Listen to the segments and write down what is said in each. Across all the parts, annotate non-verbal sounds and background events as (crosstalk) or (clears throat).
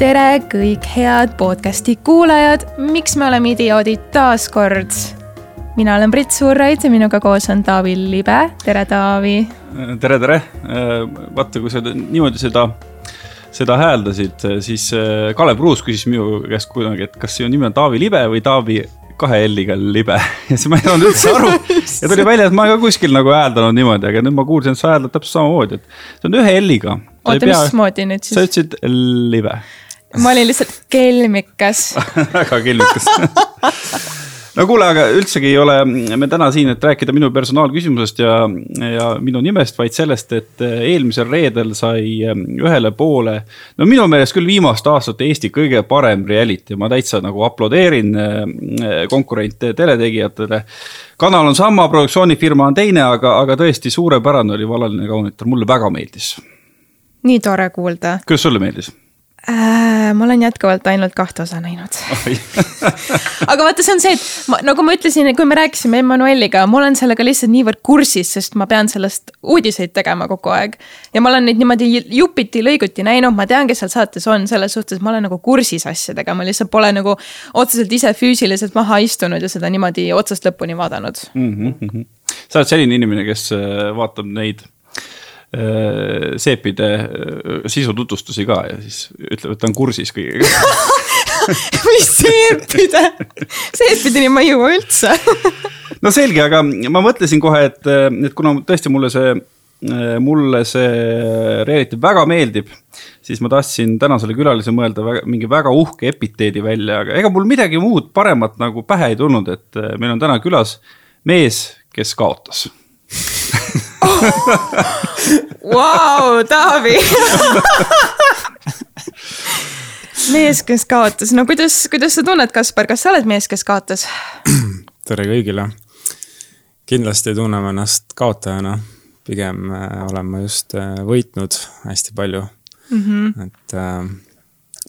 tere, kõik head podcasti kuulajad, miks me oleme idioodid taas kord? mina olen Brit Suurraid ja minuga koos on Taavi Libe, tere Taavi. tere, tere, vaata, kui sa niimoodi seda, seda hääldasid, siis äh, Kalev Kruus küsis minu käest kunagi, et kas sinu nimi on Taavi Libe või Taavi kahe L-iga libe (laughs) ja siis ma ei saanud üldse aru ja tuli välja, et ma ei ole kuskil nagu hääldanud niimoodi, aga nüüd ma kuulsin, et sa hääldad täpselt samamoodi, et see on ühe L-iga. Oota, mismoodi nüüd siis? sa ütlesid libe. ma olin lihtsalt kelmikas (laughs) väga kelmikas (laughs) no kuule, aga üldsegi ei ole me täna siin, et rääkida minu personaalküsimusest ja, ja minu nimest, vaid sellest, et eelmisel reedel sai ühele poole. no minu meelest küll viimaste aastate Eesti kõige parem reality, ma täitsa nagu aplodeerin konkurente teletegijatele. kanal on sama, produktsioonifirma on teine, aga, aga tõesti suurepärane oli Valaline kaunitar, mulle väga meeldis. Nii tore kuulda. kuidas sulle meeldis? äh,? ma olen jätkuvalt ainult kahte osa näinud (laughs) aga vaata, see on see, et ma, nagu ma ütlesin, kui me rääkisime Emmanueliga, ma olen sellega lihtsalt niivõrd kursis, sest ma pean sellest uudiseid tegema kogu aeg. ja ma olen neid niimoodi jupiti lõiguti näinud, ma tean, kes seal saates on, selles suhtes ma olen nagu kursis asjadega, ma lihtsalt pole nagu otseselt ise füüsiliselt maha istunud ja seda niimoodi otsast lõpuni vaadanud mm. -hmm. sa oled selline inimene, kes äh, vaatab neid seepide äh, sisututvustusi ka ja siis ütleb, et ta on kursis kõigega (laughs) mis seepide, seepideni ma ei jõua üldse. No selge, aga ma mõtlesin kohe, et, et kuna tõesti mulle see, mulle see reality väga meeldib, siis ma tahtsin tänasele külalisele mõelda väga, mingi väga uhke epiteedi välja, aga ega mul midagi muud paremat nagu pähe ei tulnud, et meil on täna külas mees, kes kaotas (laughs) Vau, Taavi mees, kes kaotas, no kuidas, kuidas sa tunned, Kaspar, kas sa oled mees, kes kaotas? tere kõigile. kindlasti tunnen ennast kaotajana, pigem äh, olen ma just äh, võitnud hästi palju mm. -hmm. et äh,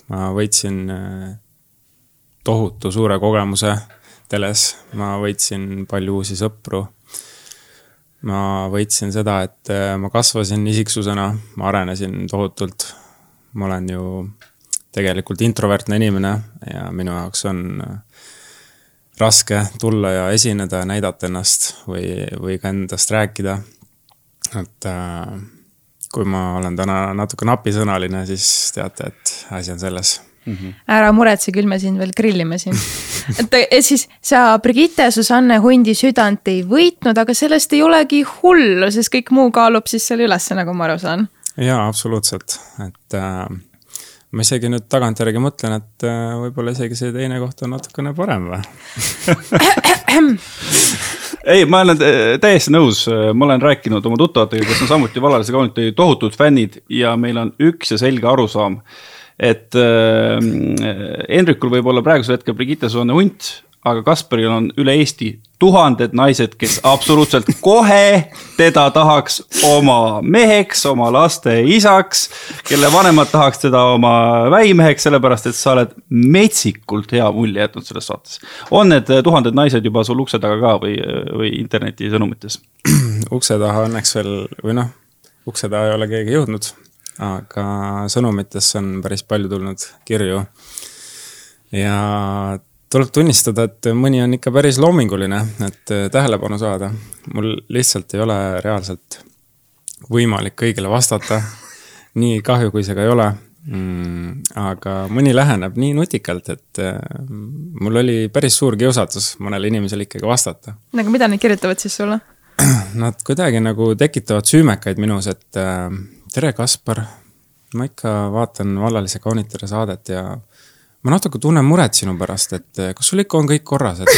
ma võitsin äh, tohutu suure kogemuse teles, ma võitsin palju uusi sõpru ma võitsin seda, et äh, ma kasvasin isiksusena, ma arenesin tohutult. ma olen ju tegelikult introvertne inimene ja minu jaoks on äh, raske tulla ja esineda ja näidata ennast või, või ka endast rääkida. et äh, kui ma olen täna natuke napisõnaline, siis teate, et asi on selles mm. -hmm. ära muretse, küll me sind veel grillime siin (laughs) et, et siis sa Brigitte Susanne Hundi südant ei võitnud, aga sellest ei olegi hullu, sest kõik muu kaalub siis selle üles, nagu ma aru saan. jaa, absoluutselt, et äh, ma isegi nüüd tagantjärgi mõtlen, et äh, võib-olla isegi see teine koht on natukene parem või (laughs) ei, ma olen äh, täiesti nõus, ma olen rääkinud oma tuttavatega, kes on samuti Valalise kauniti tohutud fännid ja meil on üks ja selge arusaam et äh, Hendrikul võib olla praegusel hetkel Brigitte Suvanne hunt, aga Kasparil on üle Eesti tuhanded naised, kes absoluutselt (laughs) kohe teda tahaks oma meheks, oma laste isaks, kelle vanemad tahaks teda oma väimeheks, sellepärast et sa oled metsikult hea mulje jätnud selles saates. on need tuhanded naised juba sul ukse taga ka või, või internetisõnumites? (clears throat) ukse taha õnneks veel või noh, ukse taha ei ole keegi jõudnud aga sõnumitesse on päris palju tulnud kirju. ja tuleb tunnistada, et mõni on ikka päris loominguline, et tähelepanu saada. mul lihtsalt ei ole reaalselt võimalik kõigile vastata. nii kahju, kui see ka ei ole mm,. aga mõni läheneb nii nutikalt, et mm, mul oli päris suur kiusatus mõnele inimesele ikkagi vastata. aga mida nad kirjutavad siis sulle? Nad kuidagi nagu tekitavad süümekaid minus, et äh, tere, Kaspar. ma ikka vaatan vallalise kaunitari saadet ja ma natuke tunnen muret sinu pärast, et eh, kas sul ikka on kõik korras, et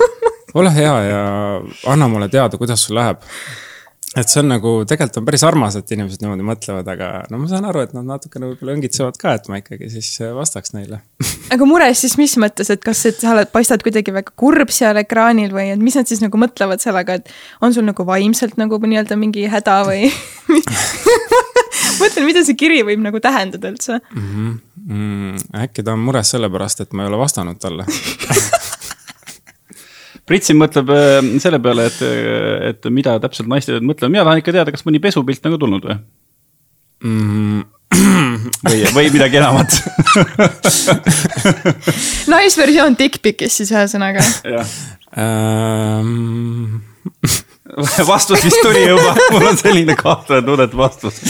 (laughs) ole hea ja anna mulle teada, kuidas sul läheb. et see on nagu, tegelikult on päris armas, et inimesed niimoodi mõtlevad, aga no ma saan aru, et nad natukene võib-olla õngitsevad ka, et ma ikkagi siis vastaks neile. (laughs) aga mures siis mis mõttes, et kas, et sa oled, paistad kuidagi väga kurb seal ekraanil või et mis nad siis nagu mõtlevad sellega, et on sul nagu vaimselt nagu nii-öelda mingi häda või (laughs) mõtlen, mida see kiri võib nagu tähendada üldse mm. -hmm. Mm, äkki ta on mures sellepärast, et ma ei ole vastanud talle (laughs) Pritsin mõtleb äh, selle peale, et, et mida täpselt naised mõtlevad, mina tahan ikka teada, kas mõni pesupilt nagu tulnud või mm,? (clears throat) või, või midagi enamat (laughs) naisversioon dickpic'ist siis ühesõnaga. Ähm... (laughs) (laughs) vastus vist tuli juba, (laughs) mul on selline kahtlane tunne, et vastus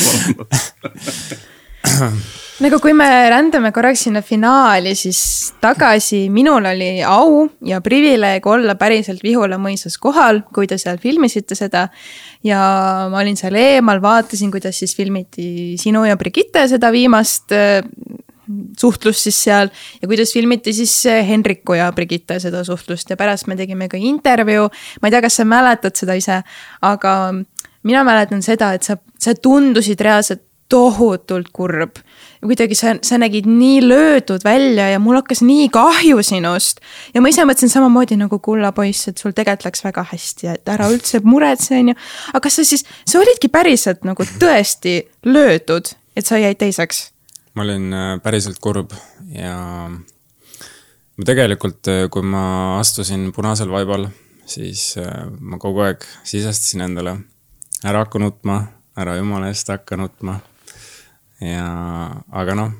(clears throat) nagu kui me rändame korraks sinna finaali, siis tagasi minul oli au ja privileeg olla päriselt Vihula mõisas kohal, kui te seal filmisite seda. ja ma olin seal eemal, vaatasin, kuidas siis filmiti sinu ja Brigitte seda viimast suhtlust siis seal ja kuidas filmiti siis Henriku ja Brigitte seda suhtlust ja pärast me tegime ka intervjuu. ma ei tea, kas sa mäletad seda ise, aga mina mäletan seda, et sa, sa tundusid reaalselt tohutult kurb. kuidagi sa, sa nägid nii löödud välja ja mul hakkas nii kahju sinust. ja ma ise mõtlesin samamoodi nagu kulla poiss, et sul tegelikult läks väga hästi, et ära üldse muretse, on ju. aga kas sa siis, sa olidki päriselt nagu tõesti löödud, et sa jäid teiseks? Ma olin äh, päriselt kurb ja ma tegelikult, äh, kui ma astusin punasel vaibal, siis äh, ma kogu aeg sisestasin endale, ära hakka nutma, ära jumala eest hakka nutma ja, aga noh,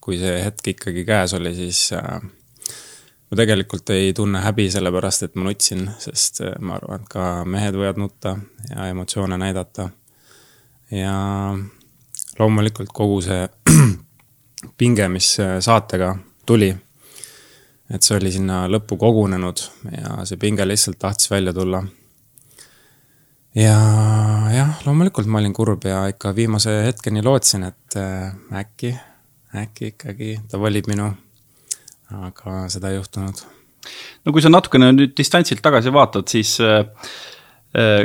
kui see hetk ikkagi käes oli, siis ma tegelikult ei tunne häbi selle pärast, et ma nutsin, sest ma arvan, et ka mehed võivad nutta ja emotsioone näidata. ja loomulikult kogu see (clears throat) pinge, mis äh, saatega tuli, et see oli sinna lõppu kogunenud ja see pinge lihtsalt tahtis välja tulla ja jah, loomulikult ma olin kurb ja ikka viimase hetkeni lootsin, et äh, äkki, äkki ikkagi ta valib minu. aga seda ei juhtunud. no kui sa natukene nüüd distantsilt tagasi vaatad, siis äh,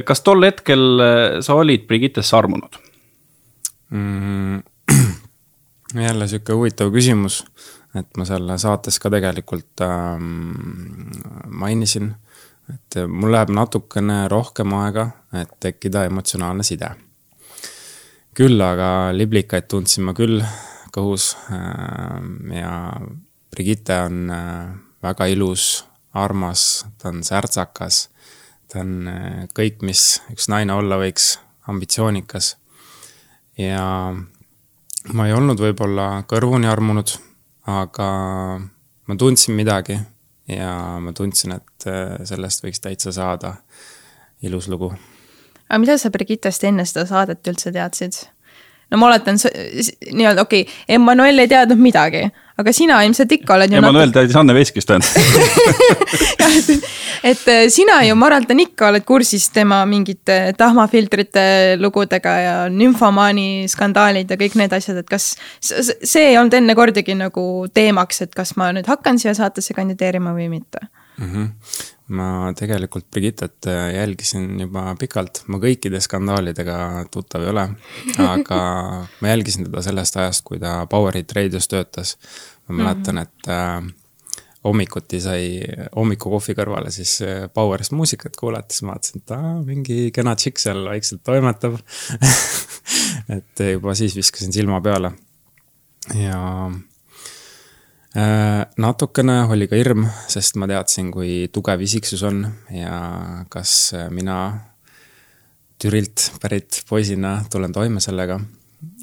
kas tol hetkel sa olid Brigittesse armunud mm,? (clears throat) jälle sihuke huvitav küsimus, et ma seal saates ka tegelikult ähm, mainisin et äh, mul läheb natukene rohkem aega, et tekkida emotsionaalne side. küll aga liblikaid tundsin ma küll kõhus äh, ja Brigitte on äh, väga ilus, armas, ta on särtsakas, ta on kõik, mis üks naine olla võiks, ambitsioonikas. Ja ma ei olnud võib-olla kõrvuni armunud, aga ma tundsin midagi ja ma tundsin, et äh, sellest võiks täitsa saada ilus lugu. aga mida sa Brigittest enne seda saadet üldse teadsid? No ma oletan, nii-öelda okei okay,, Emmanuel ei teadnud midagi, aga sina ilmselt ikka oled ju Emmanuel natuke... teadis Anne Veskist ainult. (laughs) Et äh, sina ju, ma arvan, ikka oled kursis tema mingite tahmafiltrite lugudega ja nümfomaani skandaalid ja kõik need asjad, et kas see ei olnud enne kordagi nagu teemaks, et kas ma nüüd hakkan siia saatesse kandideerima või mitte mm? -hmm ma tegelikult Brigittet äh, jälgisin juba pikalt, ma kõikide skandaalidega tuttav ei ole, (laughs) aga ma jälgisin teda sellest ajast, kui ta Powerhit raadios töötas. ma mäletan, mhm. et äh, hommikuti sai hommikukohvi kõrvale siis äh, Powerist muusikat kuulata, siis ma vaatasin, et aa, mingi kena tšikk seal vaikselt toimetab (laughs) et juba siis viskasin silma peale. ja natukene oli ka hirm, sest ma teadsin, kui tugev isiksus on ja kas mina Türilt pärit poisina tulen toime sellega.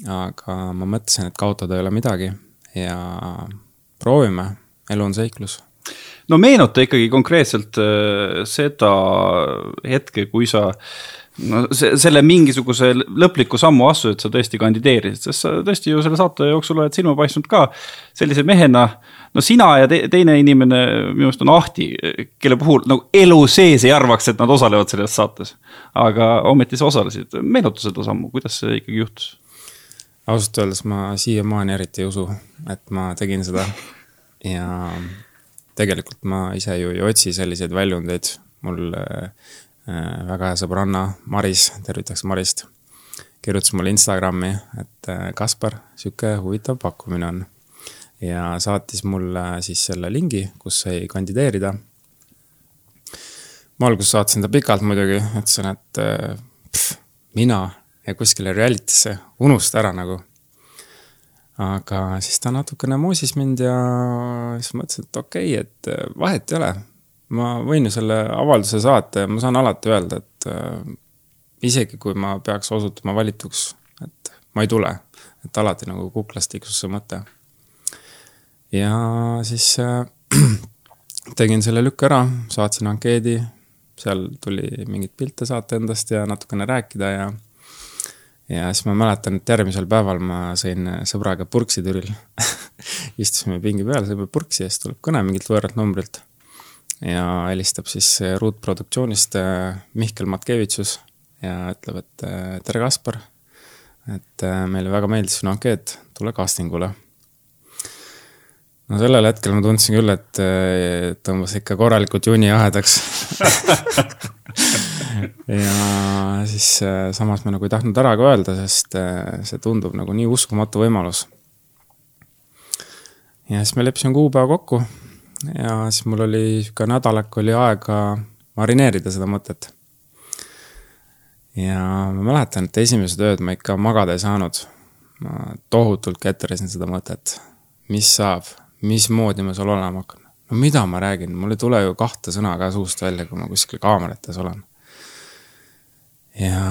aga ma mõtlesin, et kaotada ei ole midagi ja proovime, elu on seiklus no meenuta ikkagi konkreetselt äh, seda hetke, kui sa no see, selle mingisuguse lõpliku sammu astusid, et sa tõesti kandideerisid, sest sa tõesti ju selle saate jooksul oled silma paistnud ka sellise mehena. no sina ja te, teine inimene minu meelest on Ahti, kelle puhul nagu elu sees ei arvaks, et nad osalevad selles saates. aga ometi sa osalesid, meenuta seda sammu, kuidas see ikkagi juhtus? ausalt öeldes ma siiamaani eriti ei usu, et ma tegin seda ja tegelikult ma ise ju ei otsi selliseid väljundeid, mul väga hea sõbranna Maris, tervitaks Marist, kirjutas mulle Instagrami, et äh, Kaspar, sihuke huvitav pakkumine on. ja saatis mulle siis selle lingi, kus sai kandideerida. ma alguses saatsin ta pikalt muidugi, ütlesin, et äh, pff, mina ja kuskile reality'sse, unusta ära nagu. aga siis ta natukene moosis mind ja siis mõtlesin, et okei okay,, et vahet ei ole ma võin ju selle avalduse saata ja ma saan alati öelda, et äh, isegi kui ma peaks osutuma valituks, et ma ei tule. et alati nagu kuklas tiksus see mõte. ja siis äh, (clears throat) tegin selle lükke ära, saatsin ankeedi, seal tuli mingeid pilte saata endast ja natukene rääkida ja ja siis ma mäletan, et järgmisel päeval ma sõin sõbraga purksitüril (laughs) istusime pingi peal, sõime purksi ja siis tuleb kõne mingilt võõralt numbrilt. Ja helistab siis ruutproduktsioonist äh, Mihkel Matkevitšus ja ütleb, et äh, tere, Kaspar. et äh, meile väga meeldis sinu ankeet, tule castingule no sellel hetkel ma tundsin küll, et tõmbas ikka korralikult juuni jahedaks (laughs) ja siis samas ma nagu ei tahtnud ära ka öelda, sest see tundub nagu nii uskumatu võimalus. ja siis me leppisime kuupäeva kokku ja siis mul oli sihuke nädalak oli aega marineerida seda mõtet. ja ma mäletan, et esimesed ööd ma ikka magada ei saanud. ma tohutult ketrasin seda mõtet, mis saab mismoodi ma seal olema hakkan. no mida ma räägin, mul ei tule ju kahte sõna ka suust välja, kui ma kuskil kaamerates olen. ja,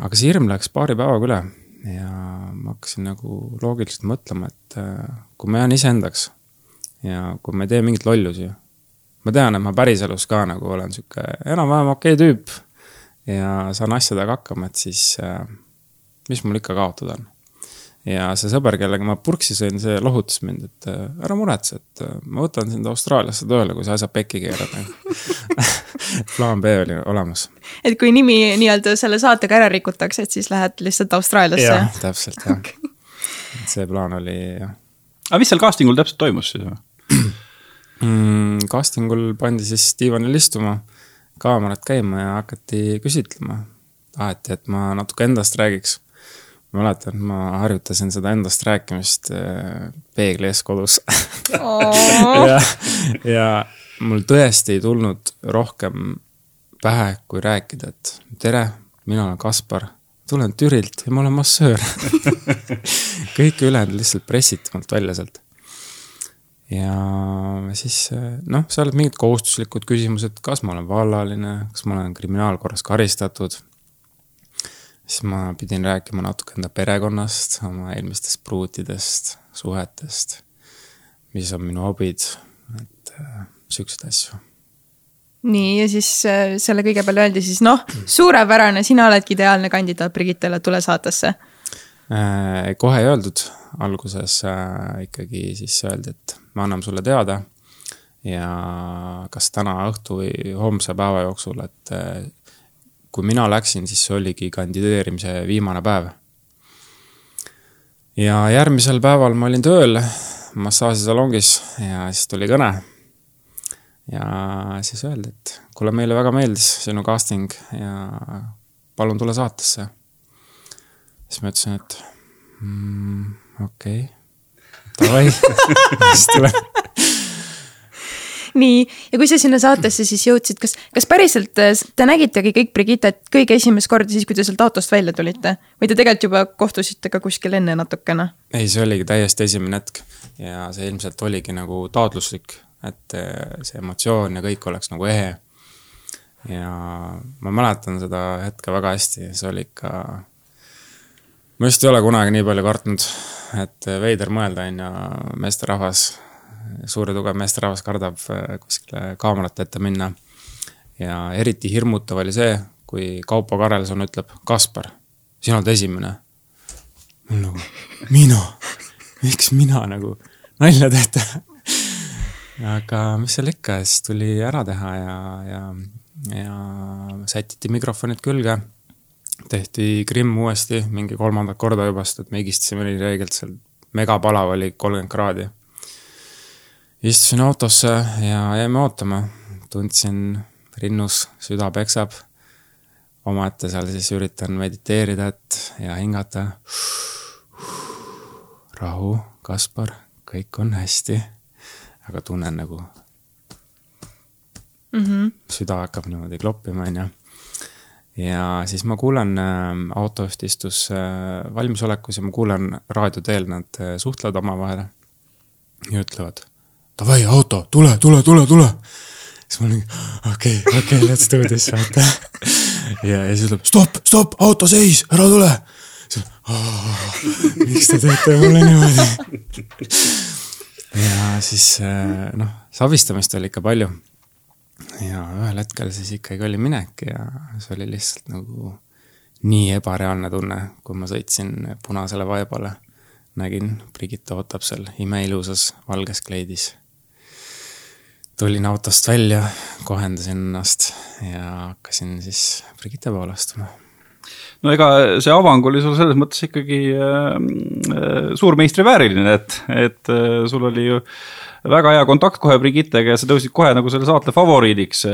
aga see hirm läks paari päevaga üle ja ma hakkasin nagu loogiliselt mõtlema, et äh, kui ma jään iseendaks ja kui ma ei tee mingeid lollusi, ma tean, et ma päriselus ka nagu olen sihuke enam-vähem okei okay tüüp ja saan asjadega hakkama, et siis äh, mis mul ikka kaotada on ja see sõber, kellega ma purksi sõin, see lohutas mind, et äh, ära muretse, et äh, ma võtan sind Austraaliasse tööle, kui sa asja pekki keerad (laughs) plaan B oli olemas. et kui nimi nii-öelda selle saatega ära rikutakse, et siis lähed lihtsalt Austraaliasse? jah, täpselt jah (laughs) okay.. see plaan oli jah. aga mis seal castingul täpselt toimus siis mm,? Castingul pandi siis diivanil istuma, kaamerad käima ja hakati küsitlema. taheti, et ma natuke endast räägiks ma mäletan, ma harjutasin seda endast rääkimist äh, peegli ees kodus (laughs) ja, ja mul tõesti ei tulnud rohkem pähe, kui rääkida, et tere, mina olen Kaspar, tulen Türilt ja ma olen massöör (laughs) kõik ülejäänud lihtsalt pressiti mult välja sealt. Ja siis noh, seal olid mingid kohustuslikud küsimused, kas ma olen vallaline, kas ma olen kriminaalkorras karistatud. Siis ma pidin rääkima natuke enda perekonnast, oma eelmistest pruutidest, suhetest, mis on minu hobid, et äh, siukseid asju. nii, ja siis äh, selle kõige peale öeldi siis noh, suurepärane, sina oledki ideaalne kandidaat Brigittele, tule saatesse. Kohe ei öeldud, alguses ikkagi siis öeldi, et me anname sulle teada ja kas täna õhtu või homse päeva jooksul, et äh, kui mina läksin, siis see oligi kandideerimise viimane päev. ja järgmisel päeval ma olin tööl massaažisalongis ja siis tuli kõne. ja siis öeldi, et kuule, meile väga meeldis sinu casting ja palun tule saatesse. siis ma ütlesin, et mm, okei okay., davai siis tulen nii, ja kui sa sinna saatesse siis jõudsid, kas, kas päriselt äh, te nägitegi kõik Brigittet kõige esimest korda siis, kui te sealt autost välja tulite? või te tegelikult juba kohtusite ka kuskil enne natukene? ei, see oligi täiesti esimene hetk ja see ilmselt oligi nagu taotluslik, et äh, see emotsioon ja kõik oleks nagu ehe. ja ma mäletan seda hetke väga hästi, see oli ikka, ma vist ei ole kunagi nii palju kartnud, et veider mõelda, on ju, meesterahvas suur ja tugev meesterahvas kardab äh, kuskile kaamerate ette minna. ja eriti hirmutav oli see, kui Kaupo Karelson ütleb, Kaspar, sina oled esimene. mul nagu, mina, miks mina nagu, nalja teete aga mis seal ikka, siis tuli ära teha ja, ja, ja sätiti mikrofonid külge. Tehti Krimm uuesti mingi kolmandat korda juba, sest et me higistasime nii räigelt seal, megapalav oli kolmkümmend kraadi istusin autosse ja jäime ootama, tundsin rinnus, süda peksab. omaette seal siis üritan mediteerida, et ja hingata. rahu, Kaspar, kõik on hästi. aga tunnen nagu mm. -hmm. süda hakkab niimoodi kloppima, onju. Ja siis ma kuulen äh,, autojuht istus äh, valmisolekus ja ma kuulen raadio teel, nad äh, suhtlevad omavahel ja ütlevad davai, auto, tule, tule, tule, tule. siis ma olin, okei okay,, okei okay,, let's do this, vaata. ja, ja siis ütleb stopp, stopp, auto seis, ära tule. siis miks te teete mulle niimoodi? ja siis äh, noh, sabistamist oli ikka palju. Ja ühel hetkel siis ikkagi oli minek ja see oli lihtsalt nagu nii ebareaalne tunne, kui ma sõitsin punasele vaibale. nägin, Brigitte ootab seal imeilusas valges kleidis. tulin autost välja, kohendasin ennast ja hakkasin siis Brigitte poole astuma no ega see avang oli sul selles mõttes ikkagi äh, äh, suurmeistri vääriline, et, et äh, sul oli ju väga hea kontakt kohe Brigittega ja sa tõusid kohe nagu selle saate favoriidiks.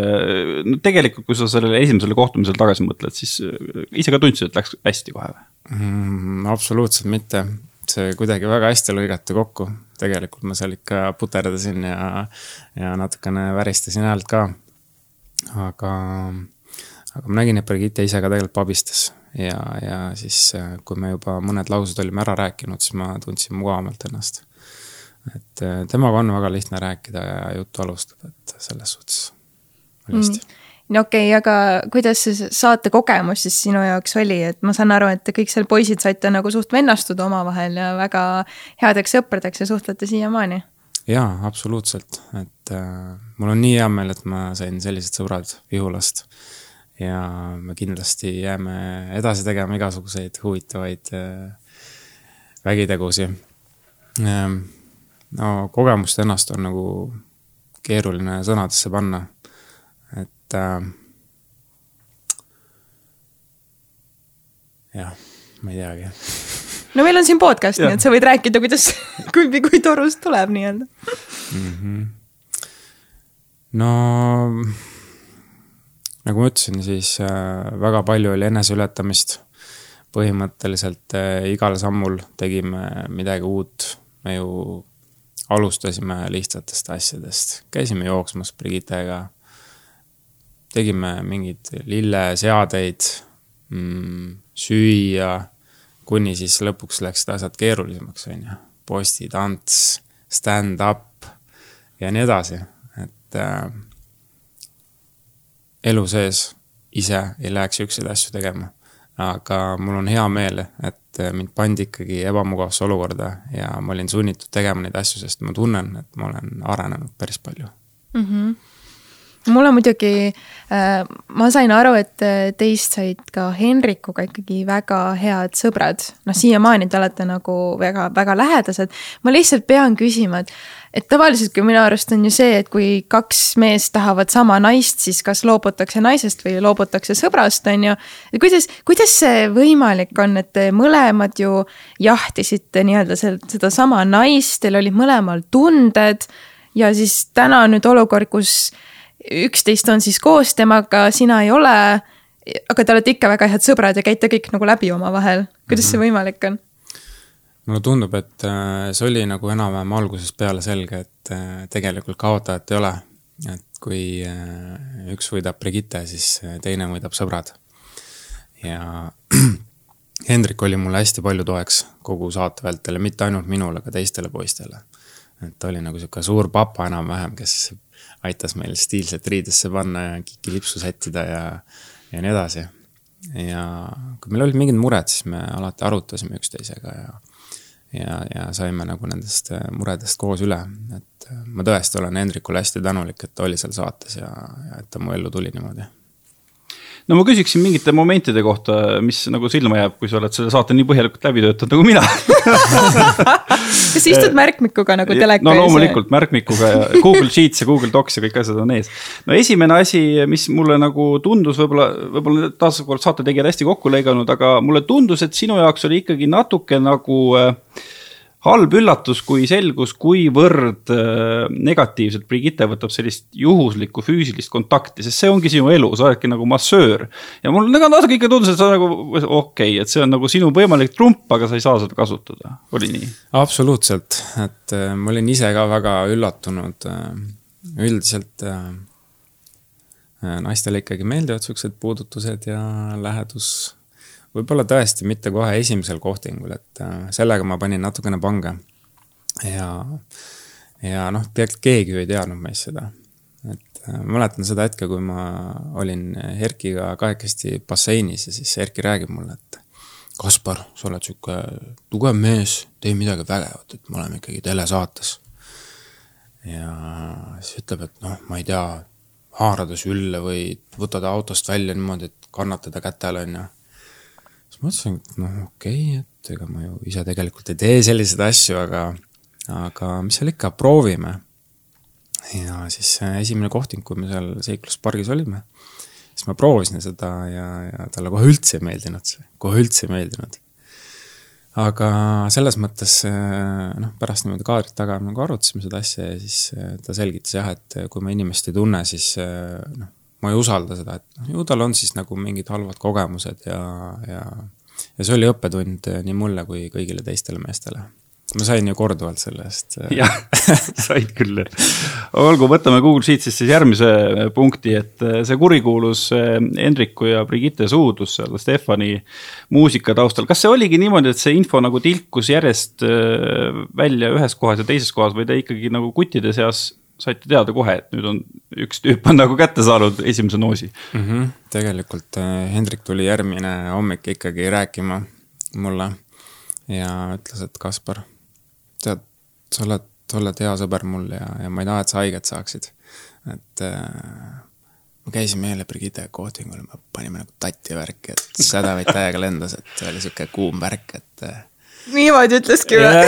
no tegelikult, kui sa sellele esimesele kohtumisele tagasi mõtled, siis äh, ise ka tundsid, et läks hästi kohe või mm,? absoluutselt mitte, see kuidagi väga hästi lõigati kokku, tegelikult ma seal ikka puterdasin ja, ja natukene väristasin häält ka. aga, aga ma nägin, et Brigitte ise ka tegelikult pabistas ja, ja siis, äh, kui me juba mõned laused olime ära rääkinud, siis ma tundsin mugavamalt ennast. Et äh, temaga on väga lihtne rääkida ja juttu alustada, et selles suhtes oli hästi. Mm no okei okay,, aga kuidas see saate kogemus siis sinu jaoks oli, et ma saan aru, et kõik seal poisid saite nagu suht vennastuda omavahel ja väga headeks sõpradeks ja suhtlete siiamaani? jaa, absoluutselt, et äh, mul on nii hea meel, et ma sain sellised sõbrad Vihulast ja me kindlasti jääme edasi tegema igasuguseid huvitavaid äh, vägitegusi. Ähm, no kogemust ennast on nagu keeruline sõnadesse panna, et äh, jah, ma ei teagi. (laughs) no meil on siin podcast, nii et sa võid rääkida, kuidas, (laughs) kui, kui torust tuleb nii-öelda mm. -hmm. no nagu ma ütlesin, siis äh, väga palju oli eneseületamist. põhimõtteliselt äh, igal sammul tegime midagi uut, me ju alustasime lihtsatest asjadest, käisime jooksmas Brigittega. tegime mingeid lilleseadeid mm,, süüa, kuni siis lõpuks läksid asjad keerulisemaks, on ju. postitants, stand-up ja nii edasi, et äh, elu sees ise ei läheks siukseid asju tegema. Aga mul on hea meel, et mind pandi ikkagi ebamugavasse olukorda ja ma olin sunnitud tegema neid asju, sest ma tunnen, et ma olen arenenud päris palju mm. -hmm mul on muidugi äh,, ma sain aru, et teist said ka Henrikuga ikkagi väga head sõbrad. noh, siiamaani te olete nagu väga, väga lähedased. ma lihtsalt pean küsima, et et tavaliselt kui minu arust on ju see, et kui kaks meest tahavad sama naist, siis kas loobutakse naisest või loobutakse sõbrast, on ju. kuidas, kuidas see võimalik on, et te mõlemad ju jahtisite nii-öelda sedasama naist, teil olid mõlemal tunded. ja siis täna on nüüd olukord, kus üksteist on siis koos temaga, sina ei ole. aga te olete ikka väga head sõbrad ja käite kõik nagu läbi omavahel, kuidas see mhm. võimalik on? Mulle tundub, et äh, see oli nagu enam-vähem algusest peale selge, et äh, tegelikult kaotajat ei ole. et kui äh, üks võidab Brigitte, siis teine võidab sõbrad. ja (clears throat) Hendrik oli mulle hästi palju toeks kogu saate vältel ja mitte ainult minule, ka teistele poistele. et ta oli nagu sihuke suur papa enam-vähem, kes aitas meil stiilset riidesse panna ja kikilipsu sättida ja, ja nii edasi. ja kui meil olid mingid mured, siis me alati arutasime üksteisega ja ja, ja saime nagu nendest äh, muredest koos üle, et äh, ma tõesti olen Hendrikule hästi tänulik, et ta oli seal saates ja, ja et ta mu ellu tuli niimoodi no ma küsiksin mingite momentide kohta, mis nagu silma jääb, kui sa oled selle saate nii põhjalikult läbi töötanud nagu mina (laughs) kas istud märkmikuga nagu teleka ees? no loomulikult märkmikuga ja Google Sheets ja Google Docs ja kõik asjad on ees. no esimene asi, mis mulle nagu tundus, võib-olla, võib-olla taaskord saate tegijad hästi kokku lõiganud, aga mulle tundus, et sinu jaoks oli ikkagi natuke nagu äh, halb üllatus, kui selgus, kuivõrd äh, negatiivselt Brigitte võtab sellist juhuslikku füüsilist kontakti, sest see ongi sinu elu, sa oledki nagu massöör. ja mul nagu natuke ikka tundus, et sa nagu okei okay,, et see on nagu sinu võimalik trump, aga sa ei saa seda kasutada, oli nii? absoluutselt, et äh, ma olin ise ka väga üllatunud äh,. üldiselt äh, äh naistele ikkagi meeldivad siuksed puudutused ja lähedus võib-olla tõesti mitte kohe esimesel kohtingul, et äh, sellega ma panin natukene pange. ja, ja noh, tegelikult keegi ju ei teadnud meist seda. et äh, mäletan seda hetke, kui ma olin Erkiga kahekesti basseinis ja siis Erki räägib mulle, et Kaspar, sa oled sihuke tugev mees, tee midagi vägevat, et me oleme ikkagi telesaates. ja siis ütleb, et noh, ma ei tea, haarada sülle või võtta ta autost välja niimoodi, et kannatada kätel, on ju. Siis mõtlesin, et noh, okei okay,, et ega ma ju ise tegelikult ei tee selliseid asju, aga, aga mis seal ikka, proovime. ja siis esimene kohting, kui me seal seikluspargis olime siis ma proovisin seda ja, ja talle kohe üldse ei meeldinud see, kohe üldse ei meeldinud. aga selles mõttes noh, pärast niimoodi kaadrit taga nagu arutasime seda asja ja siis ta selgitas jah, et kui ma inimest ei tunne, siis noh, ma ei usalda seda, et noh, ju tal on siis nagu mingid halvad kogemused ja, ja ja see oli õppetund nii mulle kui kõigile teistele meestele ma sain ju korduvalt selle eest. jah, (laughs) said küll. olgu, võtame Google Sheetsist siis järgmise punkti, et see kurikuulus Hendriku ja Brigitte suudlus seal Stefani muusika taustal, kas see oligi niimoodi, et see info nagu tilkus järjest välja ühes kohas ja teises kohas või te ikkagi nagu kuttide seas saite teada kohe, et nüüd on üks tüüp on nagu kätte saanud esimese noosi mm? -hmm. tegelikult Hendrik tuli järgmine hommik ikkagi rääkima mulle ja ütles, et Kaspar tead, sa oled, sa oled hea sõber mul ja, ja ma ei taha, et sa haiget saaksid. et äh, me käisime eile Brigitte kohtingul, me panime nagu tatti värki, et sädevaid täiega lendas, et oli sihuke kuum värk, et äh, niimoodi ütleski või?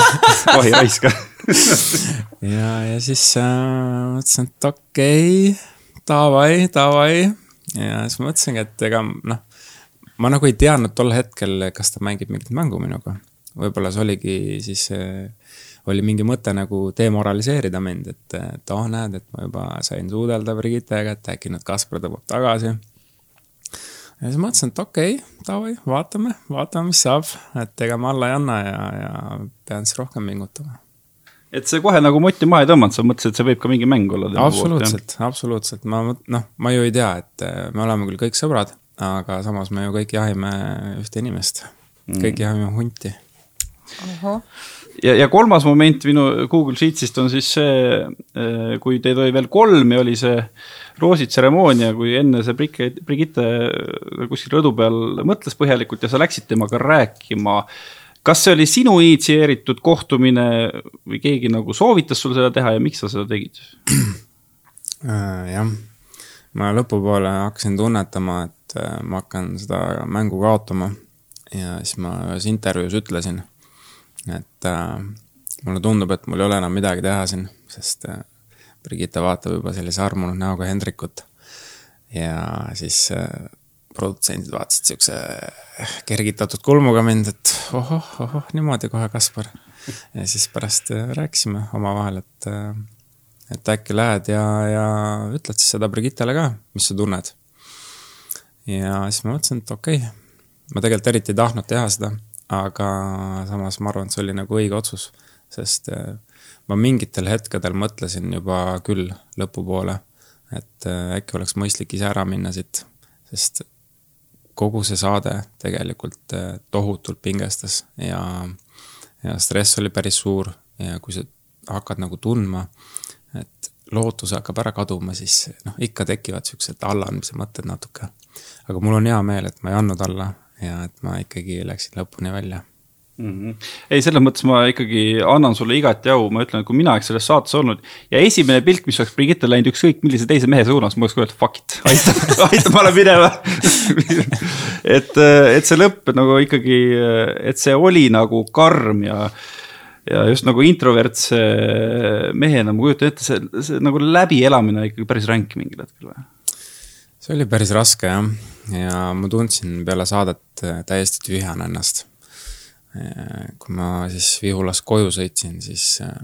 (laughs) oi raisk ja, ja siis äh, mõtlesin, et okei okay,, davai, davai. ja siis mõtlesingi, et ega noh, ma nagu ei teadnud tol hetkel, kas ta mängib mingit mängu minuga võib-olla see oligi siis, oli mingi mõte nagu demoraliseerida mind, et, et oh, näed, et ma juba sain suudelda Brigittega, et äkki nüüd Kaspar tõmbab tagasi. Ja siis mõtlesin, et okei okay,, davai, vaatame, vaatame, mis saab, et ega ma alla ei anna ja, ja pean siis rohkem pingutama. Et see kohe nagu motti maha ei tõmmanud, sa mõtlesid, et see võib ka mingi mäng olla? absoluutselt, absoluutselt, ma noh, ma ju ei tea, et me oleme küll kõik sõbrad, aga samas me ju kõik jahime ühte inimest, kõik mm. jahime hunti ja, ja kolmas moment minu Google Sheetsist on siis see, äh, kui teid oli veel kolm ja oli see roositseremoonia, kui enne see Brigitte, Brigitte kuskil rõdu peal mõtles põhjalikult ja sa läksid temaga rääkima. kas see oli sinu initsieeritud kohtumine või keegi nagu soovitas sul seda teha ja miks sa seda tegid? (clears throat) Äh, jah, ma lõpupoole hakkasin tunnetama, et äh, ma hakkan seda mängu kaotama ja siis ma ühes intervjuus ütlesin et äh, mulle tundub, et mul ei ole enam midagi teha siin, sest äh, Brigitte vaatab juba sellise armunud näoga Hendrikut. ja siis äh, produtsendid vaatasid siukse äh, kergitatud kulmuga mind, et ohoh, ohoh, niimoodi kohe, Kaspar. ja siis pärast äh, rääkisime omavahel, et äh, et äkki lähed ja, ja ütled siis seda Brigittele ka, mis sa tunned. ja siis ma mõtlesin, et okei okay., ma tegelikult eriti ei tahtnud teha seda aga samas ma arvan, et see oli nagu õige otsus, sest äh, ma mingitel hetkedel mõtlesin juba küll lõpupoole, et äh, äkki oleks mõistlik ise ära minna siit, sest kogu see saade tegelikult äh, tohutult pingestas ja, ja stress oli päris suur ja kui sa hakkad nagu tundma, et lootus hakkab ära kaduma, siis noh, ikka tekivad siuksed allaandmise mõtted natuke. aga mul on hea meel, et ma ei andnud alla ja et ma ikkagi läksin lõpuni välja mm. -hmm. ei, selles mõttes ma ikkagi annan sulle igati au, ma ütlen, et kui mina oleks selles saates olnud ja esimene pilk, mis oleks Brigitte läinud ükskõik millise teise mehe suunas, ma oleks öelnud fuck it, aita (laughs) aita, ma lähen minema (laughs) et, et see lõpp nagu ikkagi, et see oli nagu karm ja ja just nagu introvertse mehena ma kujutan ette, see, see nagu läbielamine ikkagi päris ränk mingil hetkel või? See oli päris raske jah, ja ma tundsin peale saadet äh, täiesti tühjana ennast. Äh, kui ma siis Vihulast koju sõitsin, siis äh,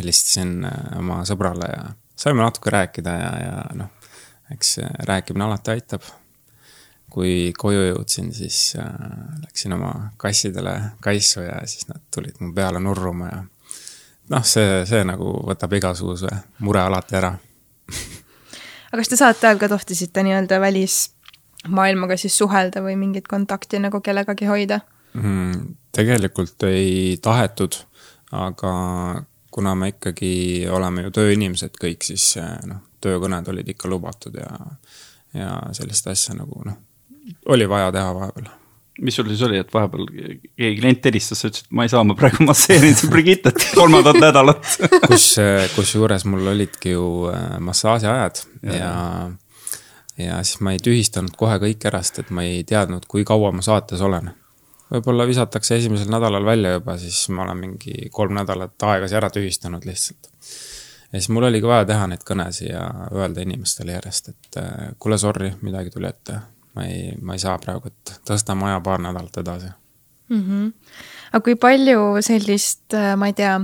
helistasin oma sõbrale ja saime natuke rääkida ja, ja noh, eks rääkimine alati aitab. kui koju jõudsin, siis läksin oma kassidele kaisu ja siis nad tulid mu peale nurruma ja noh, see, see nagu võtab igasuguse mure alati ära (laughs) aga kas te saate ajal ka tohtisite nii-öelda välismaailmaga siis suhelda või mingit kontakti nagu kellegagi hoida mm,? tegelikult ei tahetud, aga kuna me ikkagi oleme ju tööinimesed kõik, siis noh, töökõned olid ikka lubatud ja, ja sellist asja nagu noh, oli vaja teha vahepeal mis sul siis oli, et vahepeal keegi klient helistas, sa ütlesid, ma ei saa, ma praegu masseerin siin Brigittet (laughs) kolmandat nädalat (laughs) kus, kusjuures mul olidki ju äh, massaažiajad ja, ja, ja siis ma ei tühistanud kohe kõike ära, sest et ma ei teadnud, kui kaua ma saates olen. võib-olla visatakse esimesel nädalal välja juba, siis ma olen mingi kolm nädalat aegasi ära tühistanud lihtsalt. ja siis mul oligi vaja teha neid kõnesid ja öelda inimestele järjest, et äh, kuule, sorry, midagi tuli ette ma ei, ma ei saa praegu, et tõsta maja paar nädalat edasi mm. -hmm. aga kui palju sellist, äh, ma ei tea,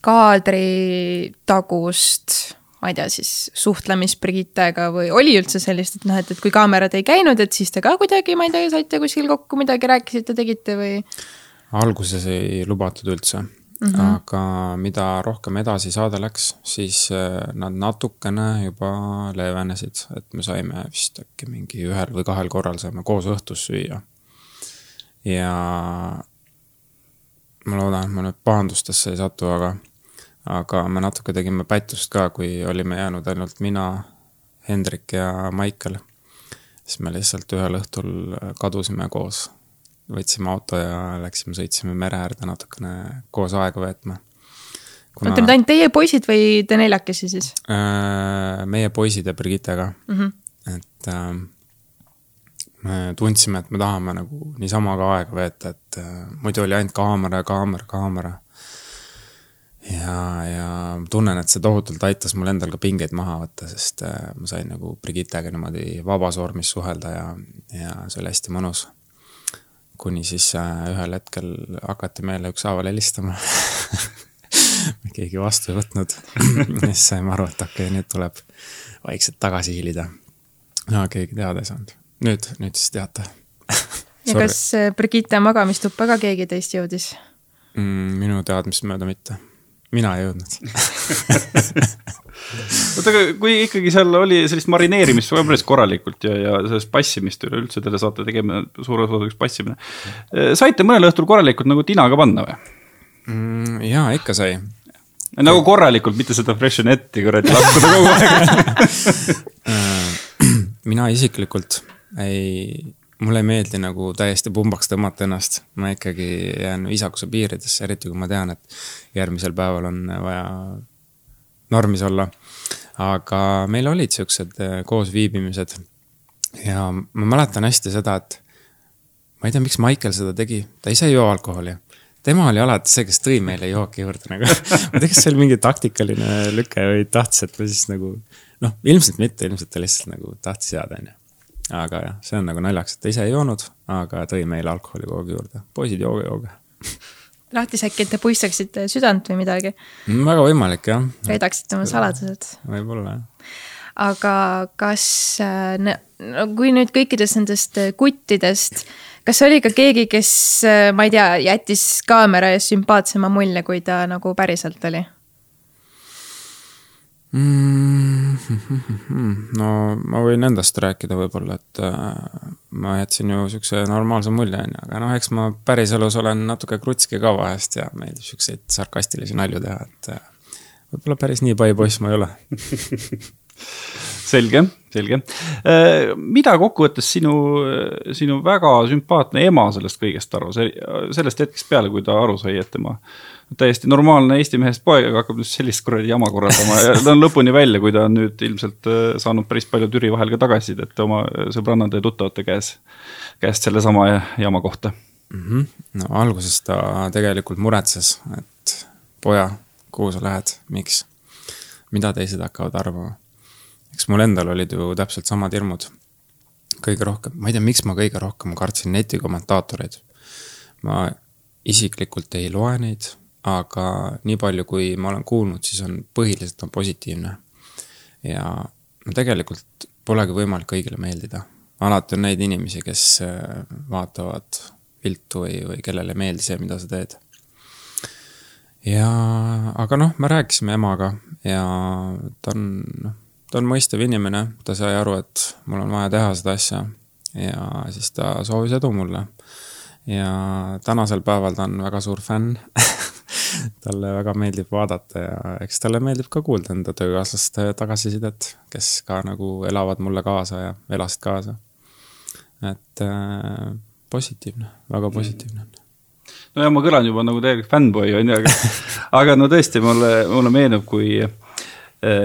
kaadritagust, ma ei tea siis suhtlemist Brigittega või oli üldse sellist, et noh, et, et kui kaamerad ei käinud, et siis te ka kuidagi, ma ei tea, saite kuskil kokku midagi rääkisite, tegite või? alguses ei lubatud üldse Mm -hmm. aga mida rohkem edasi saade läks, siis äh, nad natukene juba leevenesid, et me saime vist äkki mingi ühel või kahel korral saime koos õhtus süüa. ja ma loodan, et ma nüüd pahandustesse ei satu, aga, aga me natuke tegime pättust ka, kui olime jäänud ainult mina, Hendrik ja Maicel. siis me lihtsalt ühel õhtul kadusime koos võtsime auto ja läksime, sõitsime mere äärde natukene koos aega veetma. Kuna... oota nüüd ainult teie poisid või te neljakesi siis äh,? meie poisid ja Brigittega mm. -hmm. et äh, me tundsime, et me tahame nagu niisama ka aega veeta, et äh, muidu oli ainult kaamera, kaamera, kaamera. ja, ja tunnen, et see tohutult aitas mul endal ka pingeid maha võtta, sest äh, ma sain nagu Brigittega niimoodi vabas vormis suhelda ja, ja see oli hästi mõnus kuni siis äh, ühel hetkel hakati meile ükshaaval helistama (laughs) keegi vastu ei võtnud (clears throat) siis saime aru, et okei okay,, nüüd tuleb vaikselt tagasi hiilida. no keegi teada ei saanud. nüüd, nüüd siis teate (laughs) ja kas äh, Brigitte magamistuppa ka keegi teist jõudis mm,? minu teadmist mööda mitte mina ei jõudnud (laughs) oota, aga kui ikkagi seal oli sellist marineerimist päris korralikult ja, ja sellest passimist üleüldse te saate tegema suures osas üks passimine. saite mõnel õhtul korralikult nagu tina ka panna või mm,? jaa, ikka sai. nagu korralikult, mitte seda freshenetti kuradi laskuda kogu aeg (laughs) (clears throat) mina isiklikult ei mulle ei meeldi nagu täiesti pumbaks tõmmata ennast, ma ikkagi jään viisakuse piiridesse, eriti kui ma tean, et järgmisel päeval on vaja normis olla. aga meil olid siuksed äh, koosviibimised. ja ma mäletan hästi seda, et ma ei tea, miks Maicel seda tegi, ta ise ei joo alkoholi. tema oli alati see, kes tõi meile jooki juurde nagu. ma ei tea, kas see oli mingi taktikaline lüke või tahtis, et me siis nagu noh, ilmselt mitte, ilmselt ta lihtsalt nagu tahtis jääda, onju aga jah, see on nagu naljakas, et ta ise ei joonud, aga tõi meile alkoholi kogu aeg juurde. poisid, jooge, jooge (laughs) tahtis äkki, et te puistaksite südant või midagi mm,? väga võimalik, jah. täidaksite oma saladused. võib-olla, jah. aga kas, äh, no kui nüüd kõikidest nendest äh, kuttidest, kas oli ka keegi, kes, äh, ma ei tea, jättis kaamera ees sümpaatsema mulje, kui ta nagu päriselt oli? Mm,? no ma võin endast rääkida võib-olla, et äh, ma jätsin ju siukse normaalse mulje, on ju, aga noh, eks ma päriselus olen natuke krutski ka vahest ja meeldib siukseid sarkastilisi nalju teha, et äh, võib-olla päris nii pai poiss ma ei ole (laughs) selge, selge. Äh, mida kokkuvõttes sinu, sinu väga sümpaatne ema sellest kõigest arvas, sellest hetkest peale, kui ta aru sai, et tema täiesti normaalne Eesti mehest poeg, aga hakkab nüüd sellist kuradi jama korraldama ja ta on lõpuni välja, kui ta on nüüd ilmselt äh, saanud päris palju Türi vahel ka tagasisidet oma sõbrannade ja tuttavate käes, käest sellesama jama kohta mm. -hmm. no alguses ta tegelikult muretses, et poja, kuhu sa lähed, miks, mida teised hakkavad arvama. eks mul endal olid ju täpselt samad hirmud. kõige rohkem, ma ei tea, miks ma kõige rohkem kartsin netikommentaatoreid. ma isiklikult ei loe neid aga nii palju, kui ma olen kuulnud, siis on põhiliselt on positiivne. ja no tegelikult polegi võimalik kõigile meeldida. alati on neid inimesi, kes äh, vaatavad viltu või, või kellele ei meeldi see, mida sa teed. ja, aga noh, me rääkisime emaga ja ta on, noh, ta on mõistev inimene, ta sai aru, et mul on vaja teha seda asja ja siis ta soovis edu mulle. ja tänasel päeval ta on väga suur fänn (laughs) talle väga meeldib vaadata ja eks talle meeldib ka kuulda enda töökaaslaste tagasisidet, kes ka nagu elavad mulle kaasa ja elasid kaasa. et äh, positiivne, väga positiivne on nojah, ma kõlan juba nagu täielik fännboi on ju, aga, (laughs) aga no tõesti, mulle, mulle meenub, kui äh,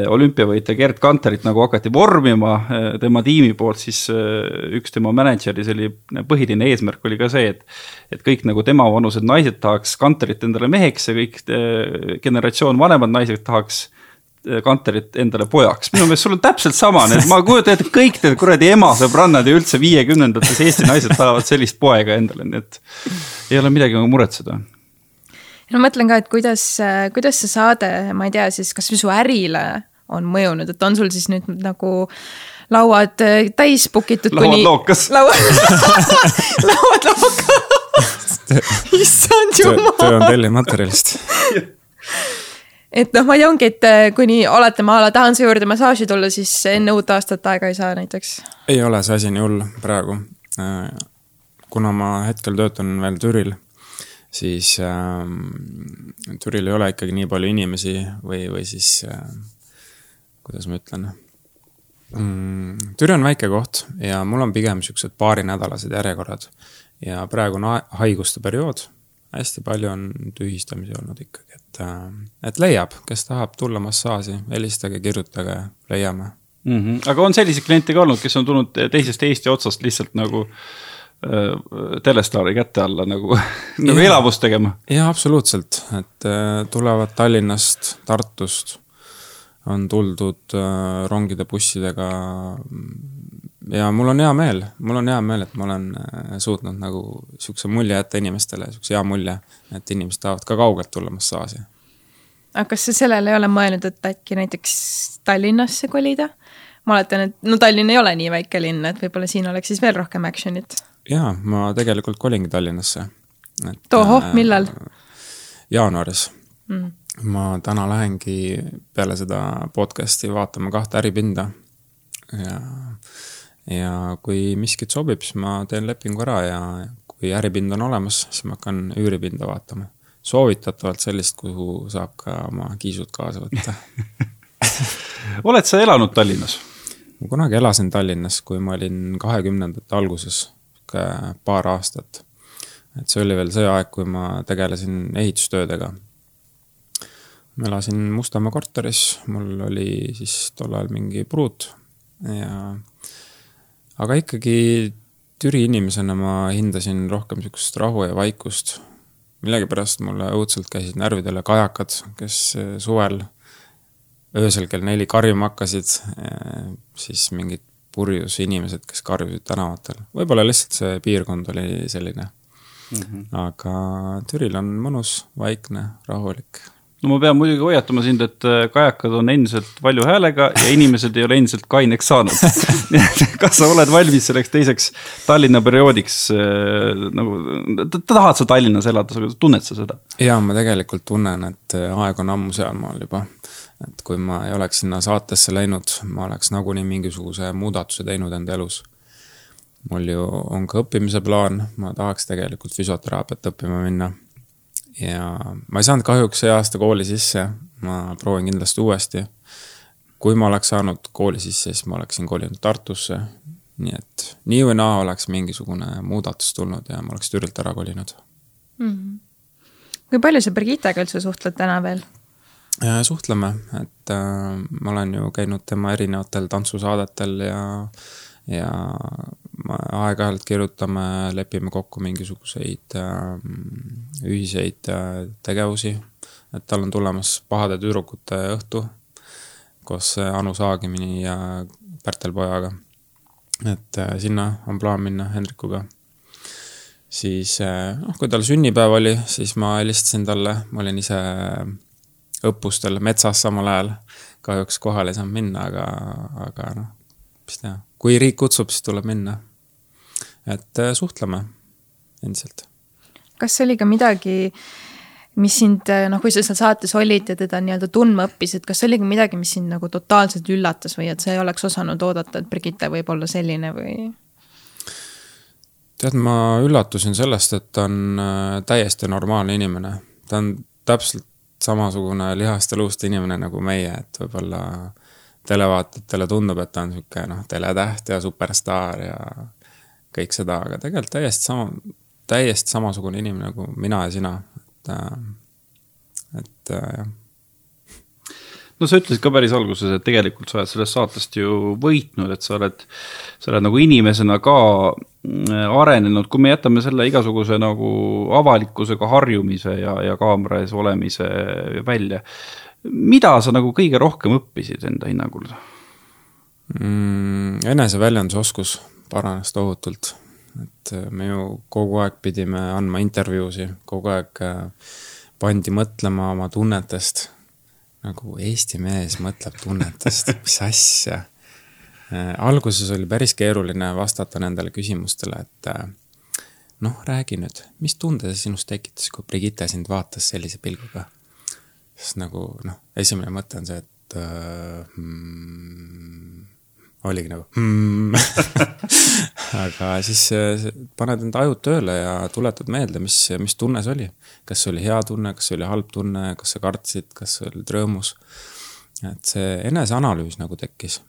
olümpiavõitja Gerd Kanterit nagu hakati vormima äh, tema tiimi poolt, siis äh, üks tema mänedžeri selline põhiline eesmärk oli ka see, et et kõik nagu temavanused naised tahaks Kanterit endale meheks ja kõik generatsioon vanemad naised tahaks Kanterit endale pojaks, minu meelest sul on täpselt sama, need, ma kujutan ette, kõik need kuradi ema sõbrannad ja üldse viiekümnendates Eesti naised tahavad sellist poega endale, nii et ei ole midagi muretseda. No ma mõtlen ka, et kuidas, kuidas see saade, ma ei tea siis, kas või su ärile on mõjunud, et on sul siis nüüd nagu lauad täis book itud lauad kuni... lookas (laughs) lauad lauad lookas (laughs) issand jumal. töö on tellimaterjalist (laughs) et noh, ma ei tea, ongi, et äh, kuni oletame a la tahan su juurde massaaži tulla, siis enne uut aastat aega ei saa näiteks? ei ole see asi nii hull praegu. Äh, kuna ma hetkel töötan veel Türil, siis äh, Türil ei ole ikkagi nii palju inimesi või, või siis äh, kuidas ma ütlen mm,. Türi on väike koht ja mul on pigem siuksed paarinädalased järjekorrad ja praegu on haiguste periood hästi palju on tühistamisi olnud ikkagi, et, äh, et leiab, kes tahab tulla massaaži, helistage, kirjutage, leiame mm. -hmm. aga on selliseid kliente ka olnud, kes on tulnud teisest Eesti otsast lihtsalt nagu äh, telestaari käte alla nagu, (laughs) nagu elavust tegema? jaa, absoluutselt, et äh, tulevad Tallinnast, Tartust, on tuldud äh, rongide, bussidega ja mul on hea meel, mul on hea meel, et ma olen äh, suutnud nagu sihukese mulje jätta inimestele, sihukese hea mulje, et inimesed tahavad ka kaugelt tulla massaaži. aga kas sa sellele ei ole mõelnud, et äkki näiteks Tallinnasse kolida? ma oletan, et no Tallinn ei ole nii väike linn, et võib-olla siin oleks siis veel rohkem action'it. Jaa, ma tegelikult kolingi Tallinnasse. tohoh, äh, millal? jaanuaris mm. ma täna lähengi peale seda podcast'i vaatama kahte äripinda ja ja kui miskit sobib, siis ma teen lepingu ära ja kui äripind on olemas, siis ma hakkan üüripinda vaatama. soovitatavalt sellist, kuhu saab ka oma kiisud kaasa võtta oled sa elanud Tallinnas? ma kunagi elasin Tallinnas, kui ma olin kahekümnendate alguses, paar aastat. et see oli veel see aeg, kui ma tegelesin ehitustöödega. ma elasin Mustamäe korteris, mul oli siis tol ajal mingi pruut ja aga ikkagi Türi inimesena ma hindasin rohkem niisugust rahu ja vaikust. millegipärast mulle õudselt käisid närvidele kajakad, kes eh, suvel öösel kell neli karjuma hakkasid, eh, siis mingid purjus inimesed, kes karjusid tänavatel. võib-olla lihtsalt see piirkond oli selline mm. -hmm. aga Türil on mõnus, vaikne, rahulik no ma pean muidugi hoiatama sind, et äh, kajakad on endiselt valju häälega ja inimesed ei ole endiselt kaineks saanud (laughs) kas sa oled valmis selleks teiseks Tallinna perioodiks äh, nagu, tahad sa Tallinnas elada, tunned sa seda? jaa, ma tegelikult tunnen, et äh, aeg on ammu sealmaal juba. Et kui ma ei oleks sinna saatesse läinud, ma oleks nagunii mingisuguse muudatuse teinud enda elus. mul ju on ka õppimise plaan, ma tahaks tegelikult füsioteraapiat õppima minna ja ma ei saanud kahjuks see aasta kooli sisse, ma proovin kindlasti uuesti. kui ma oleks saanud kooli sisse, siis ma oleksin kolinud Tartusse. nii et nii või naa oleks mingisugune muudatus tulnud ja ma oleks Türilt ära kolinud mm. -hmm. kui palju sa Brigittega üldse suhtled täna veel? Suhtleme, et äh, ma olen ju käinud tema erinevatel tantsusaadetel ja, ja aeg-ajalt kirjutame, lepime kokku mingisuguseid äh, ühiseid äh, tegevusi. et tal on tulemas Pahade tüdrukute õhtu koos Anu Saagimini ja Pärtel Pojaga. et äh, sinna on plaan minna Hendrikuga. siis äh, noh, kui tal sünnipäev oli, siis ma helistasin talle, ma olin ise õppustel metsas samal ajal. kahjuks kohale ei saanud minna, aga, aga noh, mis teha kui riik kutsub, siis tuleb minna. et äh, suhtleme endiselt. kas oli ka midagi, mis sind, äh, noh, kui sa seal saates olid ja teda nii-öelda tundma õppisid, kas oli ka midagi, mis sind nagu totaalselt üllatas või et sa ei oleks osanud oodata, et Brigitte võib olla selline või? tead, ma üllatusin sellest, et ta on äh, täiesti normaalne inimene. ta on täpselt samasugune lihast ja luust inimene nagu meie, et võib-olla televaatajatele tundub, et ta on niisugune noh, teletäht ja superstaar ja kõik seda, aga tegelikult täiesti sama, täiesti samasugune inimene nagu mina ja sina, et, äh, et äh, jah no sa ütlesid ka päris alguses, et tegelikult sa oled sellest saatest ju võitnud, et sa oled, sa oled nagu inimesena ka mm, arenenud, kui me jätame selle igasuguse nagu avalikkusega harjumise ja, ja kaamera ees olemise välja. mida sa nagu kõige rohkem õppisid enda hinnangul mm,? eneseväljendusoskus paranes tohutult, et äh, me ju kogu aeg pidime andma intervjuusid, kogu aeg äh, pandi mõtlema oma tunnetest nagu Eesti mees mõtleb tunnetest, mis asja. Alguses oli päris keeruline vastata nendele küsimustele, et äh, noh, räägi nüüd, mis tunde see sinust tekitas, kui Brigitte sind vaatas sellise pilguga? siis nagu noh, esimene mõte on see, et hmm, oligi nagu hmm. (laughs) aga siis äh, paned enda ajud tööle ja tuletad meelde, mis, mis tunne see oli. kas see oli hea tunne, kas see oli halb tunne, kas sa kartsid, kas sa olid rõõmus. et see eneseanalüüs nagu tekkis.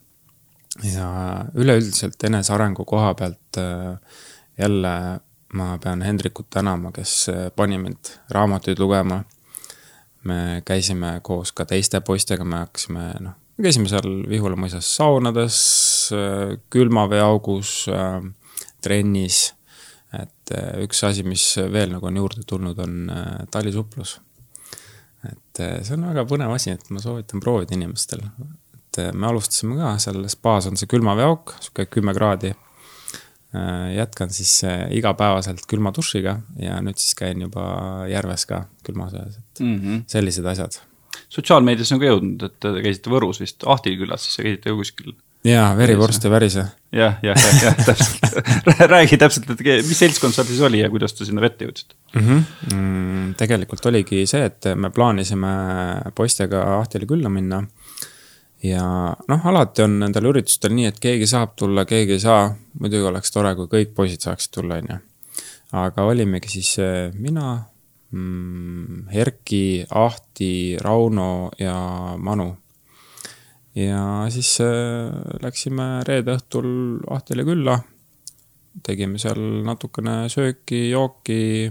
ja üleüldiselt enesearengu koha pealt äh, jälle ma pean Hendrikut tänama, kes äh, pani mind raamatuid lugema. me käisime koos ka teiste poistega, me hakkasime noh me käisime seal Vihula mõisas saunades, külmaveeaugus, trennis. et äh, üks asi, mis veel nagu on juurde tulnud, on äh, talisuplus. et äh, see on väga põnev asi, et ma soovitan proovida inimestel. et me alustasime ka, seal spaas on see külmaveeauk, sihuke kümme kraadi. jätkan siis igapäevaselt külma dušiga ja nüüd siis käin juba järves ka külmas öös, et mm -hmm. sellised asjad sotsiaalmeedias on ka jõudnud, et te käisite Võrus vist Ahti külas, siis käisite kuskil. jaa, verivorst ja värise. jah, jah, jah, jah, täpselt (laughs) räägi täpselt, et mis seltskond seal siis oli ja kuidas te sinna vette jõudsite mm? -hmm. Mm, tegelikult oligi see, et me plaanisime poistega Ahtile külla minna. ja noh, alati on nendel üritustel nii, et keegi saab tulla, keegi ei saa. muidugi oleks tore, kui kõik poisid saaksid tulla, on ju. aga olimegi siis eh, mina Erki, Ahti, Rauno ja Manu. ja siis äh, läksime reede õhtul Ahtile külla. tegime seal natukene sööki, jooki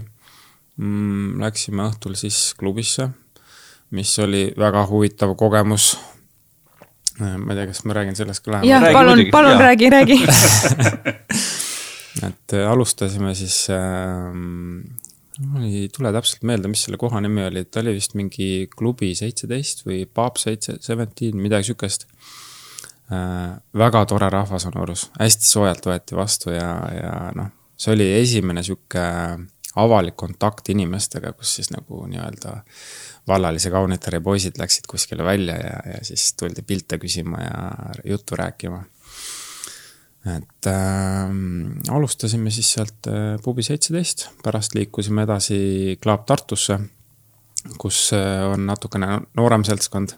mm,. Läksime õhtul siis klubisse, mis oli väga huvitav kogemus äh, ma ei tea, kas ma räägin sellest ka lähemalt? jah, palun, palun ja. räägi, räägi (laughs) (laughs) (laughs) et äh, alustasime siis äh, mul ei tule täpselt meelde, mis selle koha nimi oli, ta oli vist mingi klubi seitseteist või Pub seitse, Seventeen, midagi sihukest äh,. väga tore rahvas on Võrus, hästi soojalt võeti vastu ja, ja noh, see oli esimene sihuke avalik kontakt inimestega, kus siis nagu nii-öelda vallalise kaunitari poisid läksid kuskile välja ja, ja siis tuldi pilte küsima ja juttu rääkima et äh, alustasime siis sealt äh, pubi seitseteist, pärast liikusime edasi Club Tartusse, kus äh, on natukene noorem seltskond.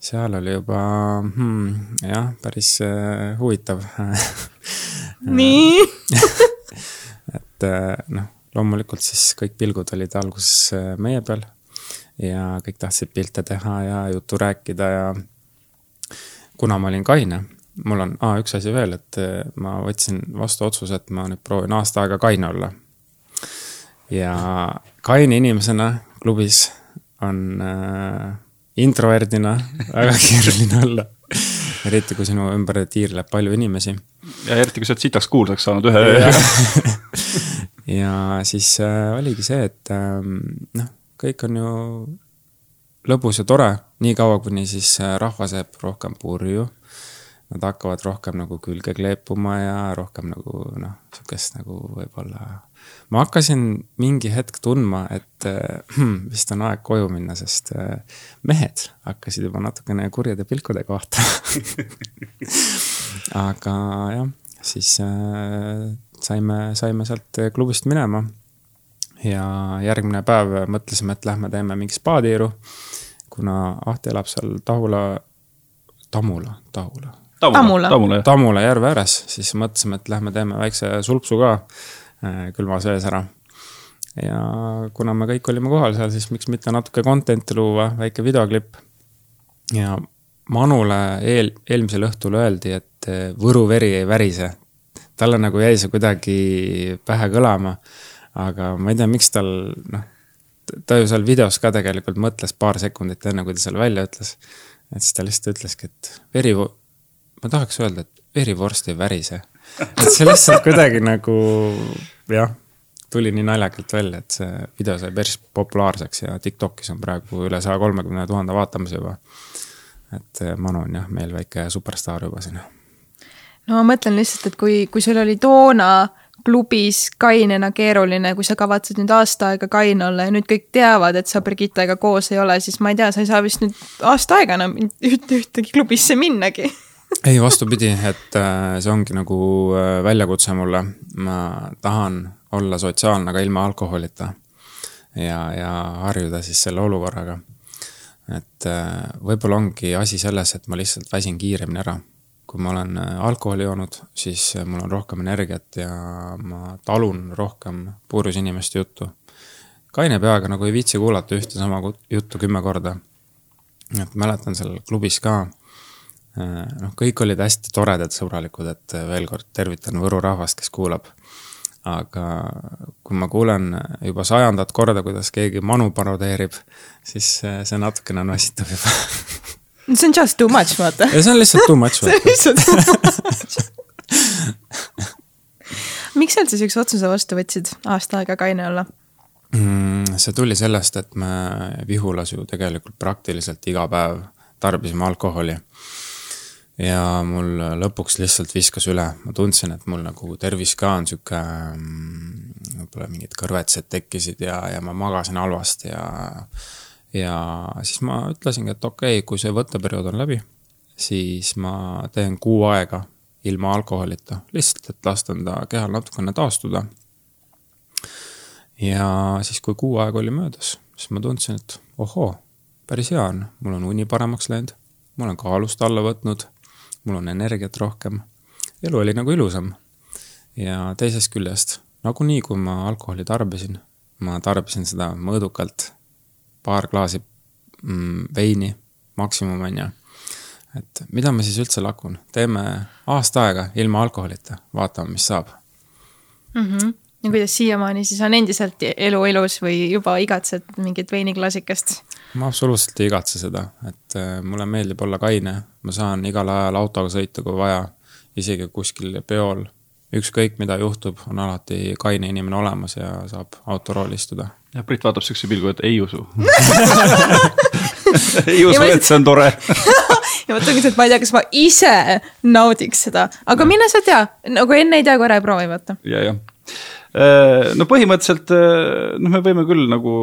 seal oli juba hmm, jah, päris äh, huvitav (laughs) nii (laughs) et äh, noh, loomulikult siis kõik pilgud olid alguses äh, meie peal ja kõik tahtsid pilte teha ja juttu rääkida ja kuna ma olin kaine mul on ah, üks asi veel, et eh, ma võtsin vastu otsuse, et ma nüüd proovin aasta aega kaine olla. ja kaine inimesena klubis on äh, introverdina (laughs) väga keeruline olla. eriti, kui sinu ümber tiirleb palju inimesi. ja eriti, kui sa oled sitaks kuulsaks saanud ühe ööga (laughs) (laughs) ja siis äh, oligi see, et äh, noh, kõik on ju lõbus ja tore, niikaua kuni siis rahvas jääb rohkem purju nad hakkavad rohkem nagu külge kleepuma ja rohkem nagu noh, sihukest nagu võib-olla. ma hakkasin mingi hetk tundma, et hmm, (clears throat) vist on aeg koju minna, sest äh, mehed hakkasid juba natukene kurjade pilkudega vaatama (laughs) aga jah, siis äh, saime, saime sealt klubist minema. ja järgmine päev mõtlesime, et lähme teeme mingi spaatiiru. kuna Ahti elab seal Tahula, Tamula, Tahula Tamula, Tamula, Tamula järve ääres, siis mõtlesime, et lähme teeme väikse sulpsu ka äh, külma sees ära. ja kuna me kõik olime kohal seal, siis miks mitte natuke content'i luua, väike videoklipp. ja Manule eel, eelmisel õhtul öeldi, et äh, Võru veri ei värise. talle nagu jäi see kuidagi pähe kõlama. aga ma ei tea, miks tal noh, ta ju seal videos ka tegelikult mõtles paar sekundit enne, kui ta selle välja ütles. et siis ta lihtsalt ütleski, et veri, ma tahaks öelda, et verivorst ei värise. et see lihtsalt (laughs) kuidagi nagu jah, tuli nii naljakalt välja, et see video sai päris populaarseks ja Tiktokis on praegu üle saja kolmekümne tuhande vaatamise juba. et Manu on jah, meil väike superstaar juba siin. no ma mõtlen lihtsalt, et kui, kui sul oli toona klubis kainena keeruline, kui sa kavatsed nüüd aasta aega kaine olla ja nüüd kõik teavad, et sa Brigittega koos ei ole, siis ma ei tea, sa ei saa vist nüüd aasta aega enam ühte, ühtegi klubisse minnagi (laughs) ei, vastupidi, et äh, see ongi nagu äh, väljakutse mulle. ma tahan olla sotsiaalne ka ilma alkoholita. ja, ja harjuda siis selle olukorraga. et äh, võib-olla ongi asi selles, et ma lihtsalt väsin kiiremini ära kui ma olen alkoholi joonud, siis mul on rohkem energiat ja ma talun rohkem purjus inimeste juttu. kaine peaga nagu ei viitsi kuulata ühte sama juttu kümme korda. et mäletan seal klubis ka, noh, kõik olid hästi toredad, sõbralikud, et veel kord tervitan Võru rahvast, kes kuulab. aga kui ma kuulen juba sajandat korda, kuidas keegi Manu parodeerib, siis see natukene nossitab juba see on just too much, vaata. see on lihtsalt too much. (laughs) see on lihtsalt too much miks sa üldse siukse otsuse vastu võtsid aasta aega kaine olla mm,? see tuli sellest, et me Vihulas ju tegelikult praktiliselt iga päev tarbisime alkoholi. Ja mul lõpuks lihtsalt viskas üle, ma tundsin, et mul nagu tervis ka on sihuke, mm, võib-olla mingid kõrvetsed tekkisid ja, ja ma magasin halvasti ja ja siis ma ütlesingi, et okei okay,, kui see võtteperiood on läbi, siis ma teen kuu aega ilma alkoholita, lihtsalt, et lasta enda kehal natukene taastuda. ja siis, kui kuu aega oli möödas, siis ma tundsin, et ohoo, päris hea on, mul on uni paremaks läinud, ma olen kaalust alla võtnud, mul on energiat rohkem, elu oli nagu ilusam. ja teisest küljest, nagunii, kui ma alkoholi tarbisin, ma tarbisin seda mõõdukalt paar klaasi mm, veini, maksimum on ju. et mida ma siis üldse lakun, teeme aasta aega ilma alkoholita, vaatame, mis saab mm. -hmm. ja kuidas siiamaani siis on endiselt elu ilus või juba igatsed mingit veiniklaasikest? Ma absoluutselt ei igatse seda, et äh, mulle meeldib olla kaine, ma saan igal ajal autoga sõita, kui vaja, isegi kuskil peol ükskõik, mida juhtub, on alati kaine inimene olemas ja saab autorooli istuda. ja Brit vaatab siukse pilgu, et ei usu (laughs) ei usu, et see on tore (laughs) ja mõtlengi, et ma ei tea, kas ma ise naudiks seda, aga no. mine sa tea, nagu enne ei tea, kui ära ei proovi, vaata. ja, jah. Äh, no põhimõtteliselt äh, noh, me võime küll nagu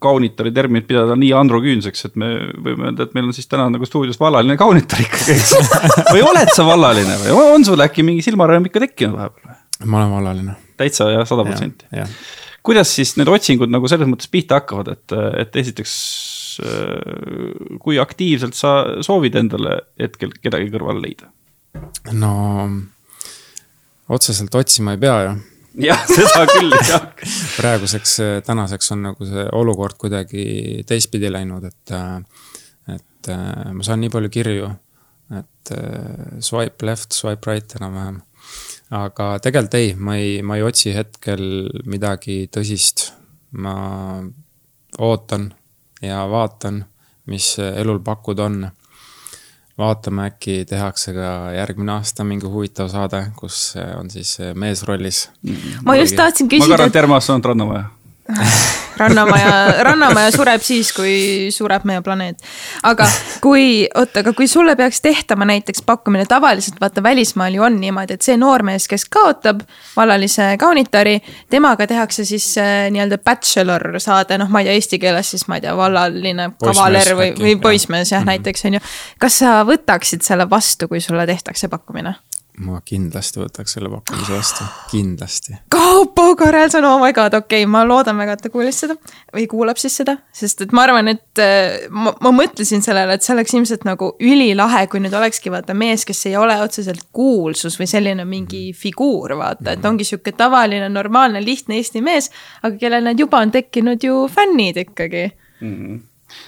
kaunitari terminit pidada nii androküünseks, et me võime öelda, et meil on siis täna nagu stuudios vallaline kaunitar ikkagi, eks (laughs) või oled sa vallaline või on sul äkki mingi silmarõõm ikka tekkinud vahepeal? ma olen vallaline. täitsa jah, sada protsenti. kuidas siis need otsingud nagu selles mõttes pihta hakkavad, et, et esiteks äh, kui aktiivselt sa soovid endale hetkel kedagi kõrvale leida? no otseselt otsima ei pea ju (laughs) jah, seda küll, jah. praeguseks, tänaseks on nagu see olukord kuidagi teistpidi läinud, et, et ma saan nii palju kirju, et swipe left, swipe right enam-vähem. aga tegelikult ei, ma ei, ma ei otsi hetkel midagi tõsist. ma ootan ja vaatan, mis elul pakkuda on vaatame, äkki tehakse ka järgmine aasta mingi huvitav saade, kus on siis mees rollis. ma just tahtsin küsida. ma garanteerimas olen Rannamaja (laughs) rannamaja, rannamaja sureb siis, kui sureb meie planeet. aga kui, oota, aga kui sulle peaks tehtama näiteks pakkumine, tavaliselt vaata välismaal ju on niimoodi, et see noormees, kes kaotab vallalise kaunitari, temaga tehakse siis äh, nii-öelda bachelor saade, noh, ma ei tea eesti keeles siis ma ei tea, vallaline kavaler või, või poissmees jah mm -hmm. näiteks on ju. kas sa võtaksid selle vastu, kui sulle tehtakse pakkumine? Ma kindlasti võtaks selle pakkumise vastu, kindlasti. Kaupo Karelson, oh my god, okei okay,, ma loodan väga, et ta kuulis seda või kuulab siis seda, sest et ma arvan, et äh, ma, ma mõtlesin sellele, et see oleks ilmselt nagu ülilahe, kui nüüd olekski vaata mees, kes ei ole otseselt kuulsus või selline mingi mhm. figuur, vaata, et mhm. ongi sihuke tavaline, normaalne, lihtne Eesti mees, aga kellel need juba on tekkinud ju fännid ikkagi mm. -hmm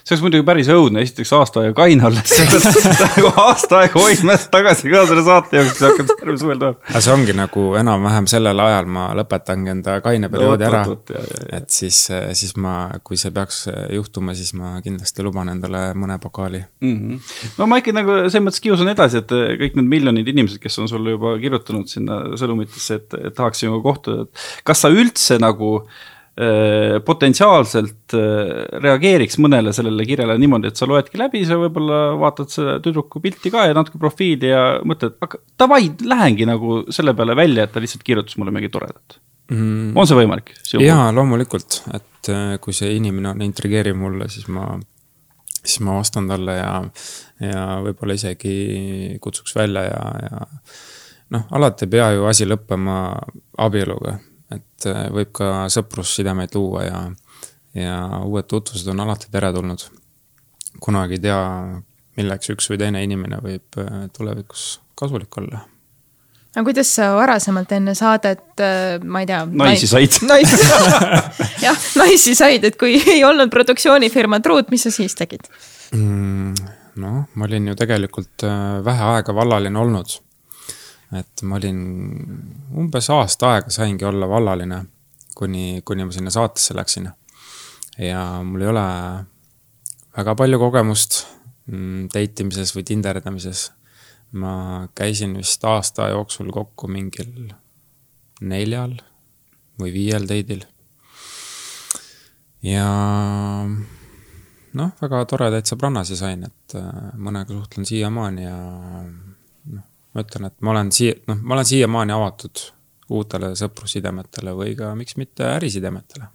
see oleks muidugi päris õudne, esiteks aasta aega kaine olles, (laughs) sa pead nagu aasta aega hoidma tagasi ka selle saate jaoks, sa hakkad terve suvel tulema. aga see ongi nagu enam-vähem sellel ajal ma lõpetangi enda kaine perioodi ära. et siis, siis ma, kui see peaks juhtuma, siis ma kindlasti luban endale mõne pokaali mm. -hmm. no ma ikka nagu selles mõttes kiusan edasi, et kõik need miljonid inimesed, kes on sulle juba kirjutanud sinna sõnumitesse, et, et tahaks sinuga kohtuda, et kas sa üldse nagu Äh, potentsiaalselt äh, reageeriks mõnele sellele kirjale niimoodi, et sa loedki läbi, sa võib-olla vaatad selle tüdruku pilti ka ja natuke profiili ja mõtled, aga davai, lähengi nagu selle peale välja, et ta lihtsalt kirjutas mulle midagi toredat. Mm.. on see võimalik? jaa, loomulikult, et äh, kui see inimene on intrigeeriv mulle, siis ma, siis ma vastan talle ja, ja võib-olla isegi kutsuks välja ja, ja noh, alati ei pea ju asi lõppema abieluga et äh, võib ka sõprussidemeid luua ja, ja uued tutvused on alati teretulnud. kunagi ei tea, milleks üks või teine inimene võib äh, tulevikus kasulik olla aga kuidas sa varasemalt enne saadet, äh, ma ei tea. naisi said (laughs) jah, naisi said, et kui ei olnud produktsioonifirma truud, mis sa siis tegid mm,? noh, ma olin ju tegelikult vähe aega vallaline olnud et ma olin umbes aasta aega saingi olla vallaline, kuni, kuni ma sinna saatesse läksin. ja mul ei ole väga palju kogemust mm, date imises või tinderdamises. ma käisin vist aasta jooksul kokku mingil neljal või viiel date'il. ja noh, väga toredaid sõbrannasi sain, et äh, mõnega suhtlen siiamaani ja ma ütlen, et ma olen siia, noh, ma olen siiamaani avatud uutele sõprussidemetele või ka miks mitte ärisidemetele.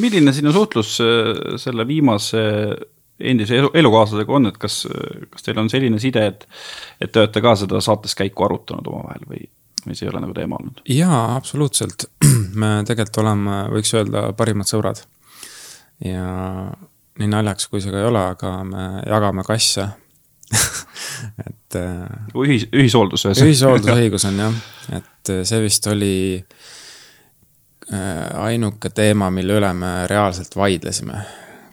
milline sinu suhtlus äh, selle viimase endise elu, elukaaslasega on, et kas, kas teil on selline side, et, et te olete ka seda saates käiku arutanud omavahel või, või see ei ole nagu teema olnud? jaa, absoluutselt. (clears throat) me tegelikult oleme, võiks öelda, parimad sõbrad. ja nii naljakas, kui see ka ei ole, aga me jagame kasse (laughs) et. Äh, ühis, ühishooldus ühesõnaga. ühishooldusõigus on jah, et äh, see vist oli äh, ainuke teema, mille üle me reaalselt vaidlesime,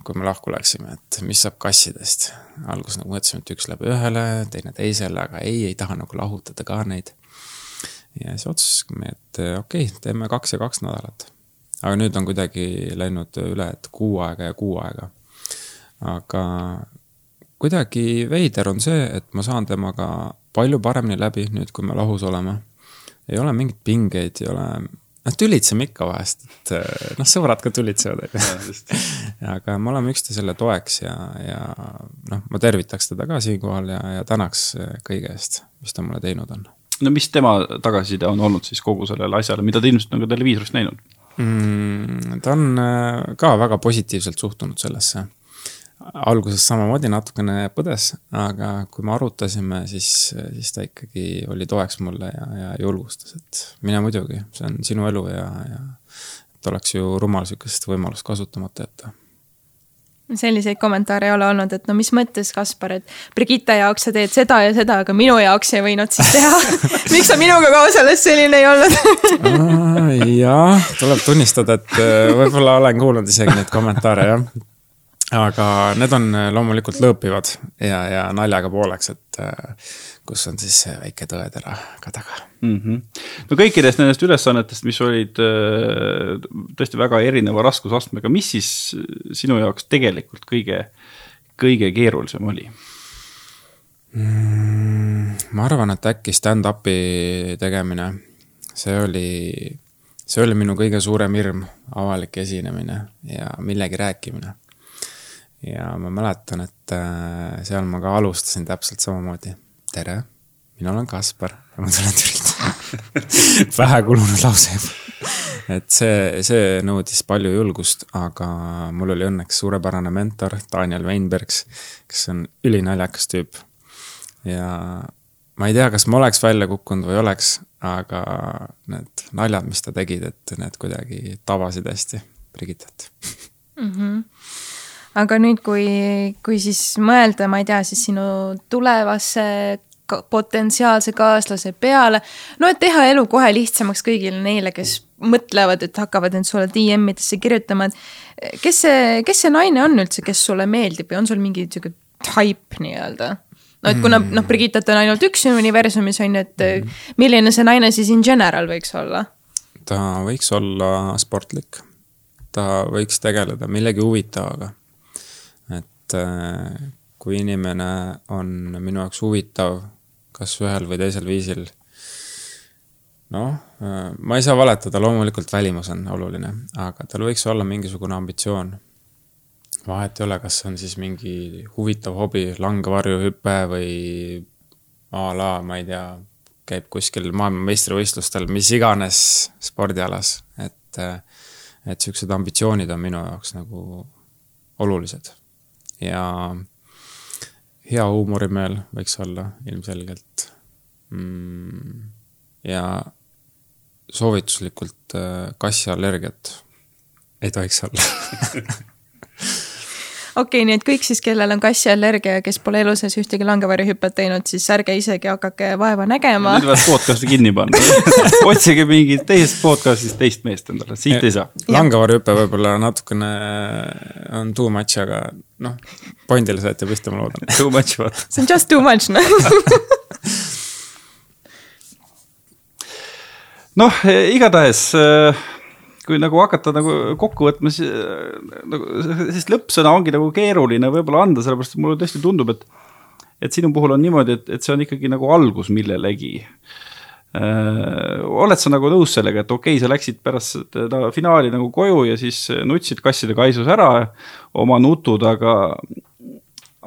kui me lahku läksime, et mis saab kassidest. alguses nagu mõtlesime, et üks läheb ühele, teine teisele, aga ei, ei taha nagu lahutada ka neid. ja siis otsustasime, et okei okay,, teeme kaks ja kaks nädalat. aga nüüd on kuidagi läinud üle, et kuu aega ja kuu aega. aga kuidagi veider on see, et ma saan temaga palju paremini läbi nüüd, kui me lahus oleme. ei ole mingeid pingeid, ei ole, noh, tülitseme ikka vahest, et noh, sõbrad ka tülitsevad, on ju. (laughs) aga me oleme üksteisele toeks ja, ja noh, ma tervitaks teda ka siinkohal ja, ja tänaks kõige eest, mis ta mulle teinud on. no mis tema tagasiside on olnud siis kogu sellele asjale, mida te ilmselt on ka televiisorist näinud mm,? ta on äh, ka väga positiivselt suhtunud sellesse alguses samamoodi natukene põdes, aga kui me arutasime, siis, siis ta ikkagi oli toeks mulle ja, ja julgustas, et mine muidugi, see on sinu elu ja, ja et oleks ju rumal sihukest võimalust kasutamata jätta. Selliseid kommentaare ei ole olnud, et no mis mõttes, Kaspar, et Brigitte jaoks sa teed seda ja seda, aga minu jaoks ei võinud siis teha. (laughs) Miks sa minuga koos alles selline ei olnud? Jah, tuleb tunnistada, et äh, võib-olla olen kuulnud isegi neid kommentaare, jah aga need on äh, loomulikult lõõpivad ja, ja naljaga pooleks, et äh, kus on siis see väike tõetera ka taga mm. -hmm. no kõikidest nendest ülesannetest, mis olid äh, tõesti väga erineva raskusastmega, mis siis sinu jaoks tegelikult kõige, kõige keerulisem oli mm,? ma arvan, et äkki stand-up'i tegemine, see oli, see oli minu kõige suurem hirm, avalik esinemine ja millegi rääkimine ja ma mäletan, et äh, seal ma ka alustasin täpselt samamoodi. tere, mina olen Kaspar ja ma tulen Türilt (laughs) vähekulunud lause et see, see nõudis palju julgust, aga mul oli õnneks suurepärane mentor, Daniel Weinbergs, kes on ülinaljakas tüüp. ja ma ei tea, kas ma oleks välja kukkunud või oleks, aga need naljad, mis ta tegid, et need kuidagi tabasid hästi Brigittet mm. -hmm aga nüüd, kui, kui siis mõelda, ma ei tea, siis sinu tulevasse potentsiaalse kaaslase peale. no et teha elu kohe lihtsamaks kõigile neile, kes mõtlevad, et hakkavad end sulle DM-idesse kirjutama, et kes see, kes see naine on üldse, kes sulle meeldib või on sul mingi sihuke type nii-öelda? no et kuna noh, Brigittat on ainult üks universumis on ju, et milline see naine siis in general võiks olla? ta võiks olla sportlik. ta võiks tegeleda millegi huvitavaga. Et äh, kui inimene on minu jaoks huvitav, kas ühel või teisel viisil, noh, äh, ma ei saa valetada, loomulikult välimus on oluline, aga tal võiks olla mingisugune ambitsioon. vahet ei ole, kas see on siis mingi huvitav hobi, langevarjuhüpe või a la, ma ei tea, käib kuskil maailmameistrivõistlustel, mis iganes spordialas, et, et siuksed ambitsioonid on minu jaoks nagu olulised. Ja hea huumorimeel võiks olla ilmselgelt mm,. ja soovituslikult äh, kassiallergiat ei tohiks olla (laughs) okei okay,, nii et kõik siis, kellel on kassiallergia ja kes pole elu sees ühtegi langevarjuhüpet teinud, siis ärge isegi hakake vaeva nägema. nüüd võivad podcast'i kinni panna (laughs) otsige mingit teisest podcast'ist teist meest endale, siit ei saa. langevarjuhüpe võib-olla natukene on too much, aga noh, pointile saite pihta, ma loodan. Too much, vaata. see on just too much, noh (laughs) noh, igatahes äh, kui nagu hakata nagu kokku võtma, siis nagu sellist lõppsõna ongi nagu keeruline võib-olla anda, sellepärast et mulle tõesti tundub, et et sinu puhul on niimoodi, et, et see on ikkagi nagu algus millelegi äh,. oled sa nagu nõus sellega, et okei okay,, sa läksid pärast seda finaali nagu koju ja siis nutsid kasside kaisus ära oma nutud, aga,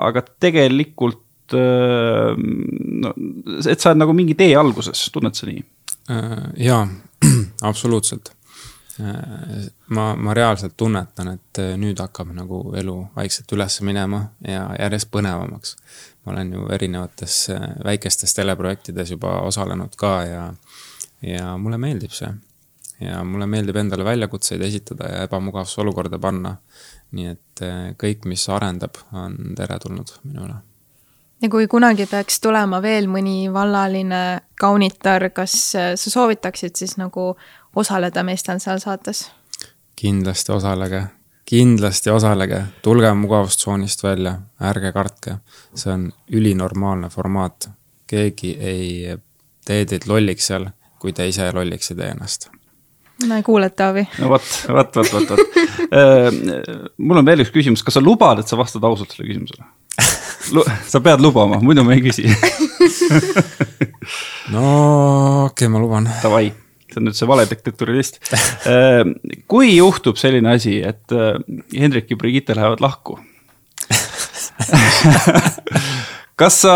aga tegelikult äh, no, et sa oled nagu mingi tee alguses, tunned sa nii? Äh, jaa, (clears throat) absoluutselt Äh, ma, ma reaalselt tunnetan, et äh, nüüd hakkab nagu elu vaikselt üles minema ja järjest põnevamaks. ma olen ju erinevates äh, väikestes teleprojektides juba osalenud ka ja, ja mulle meeldib see. ja mulle meeldib endale väljakutseid esitada ja ebamugavasse olukorda panna. nii et kõik, mis arendab, on teretulnud minule ja kui kunagi peaks tulema veel mõni vallaline kaunitar, kas sa soovitaksid siis nagu osaleda meestel seal saates? kindlasti osalege, kindlasti osalege, tulge mugavustsoonist välja, ärge kartke. see on ülinormaalne formaat. keegi ei tee teid lolliks seal, kui te ise lolliks ei tee ennast näe, kuuled, Taavi? no vot, vot, vot, vot, vot. Äh, mul on veel üks küsimus, kas sa lubad, et sa vastad ausalt sellele küsimusele? sa pead lubama, muidu ma ei küsi (laughs) no okei okay,, ma luban. Davai on nüüd see valedetektori test. Äh, kui juhtub selline asi, et äh, Hendrik ja Brigitte lähevad lahku (laughs) kas sa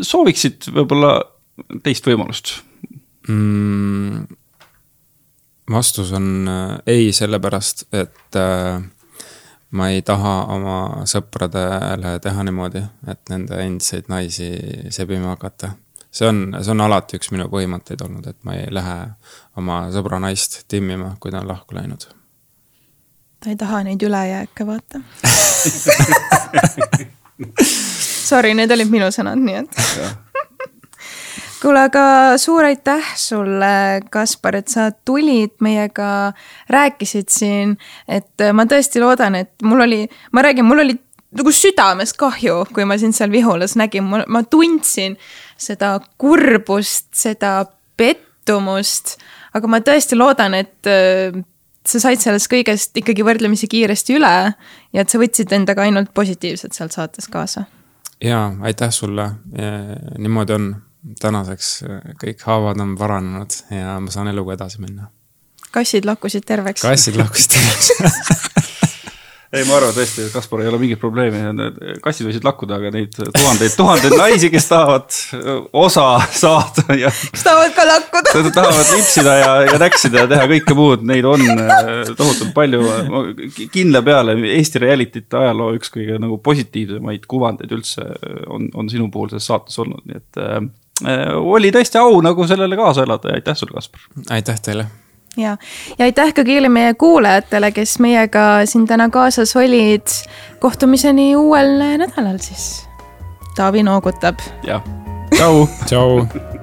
sooviksid võib-olla teist võimalust mm,? vastus on äh, ei, sellepärast et ma ei taha oma sõpradele teha niimoodi, et nende endiseid naisi sebima hakata see on, see on alati üks minu põhimõtteid olnud, et ma ei lähe oma sõbra naist timmima, kui ta on lahku läinud. ta ei taha neid ülejääke, vaata. (laughs) Sorry, need olid minu sõnad, nii et. Kuule, aga suur aitäh sulle, Kaspar, et sa tulid meiega, rääkisid siin, et ma tõesti loodan, et mul oli, ma räägin, mul oli nagu südamest kahju, kui ma sind seal Vihulas nägin, ma tundsin seda kurbust, seda pettumust, aga ma tõesti loodan, et äh, sa said sellest kõigest ikkagi võrdlemisi kiiresti üle ja et sa võtsid endaga ainult positiivset sealt saates kaasa. jaa, aitäh sulle, niimoodi on, tänaseks kõik haavad on paranenud ja ma saan eluga edasi minna. kassid lakkusid terveks. kassid lakkusid terveks (laughs) ei, ma arvan tõesti, et Kaspar ei ole mingit probleemi, kassid võisid lakkuda, aga neid tuhandeid, tuhandeid naisi, kes tahavad osa saada ja. kes tahavad ka lakkuda. tahavad lipsida ja, ja näksida ja teha kõike muud, neid on äh, tohutult palju. kindla peale Eesti reality'te ajaloo üks kõige nagu positiivsemaid kuvandeid üldse on, on sinu puhul selles saates olnud, nii et äh, oli tõesti au nagu sellele kaasa elada ja aitäh sulle, Kaspar. aitäh teile ja, ja aitäh ka kõigile meie kuulajatele, kes meiega siin täna kaasas olid. kohtumiseni uuel nädalal siis. Taavi noogutab. jah, tšau tšau (laughs)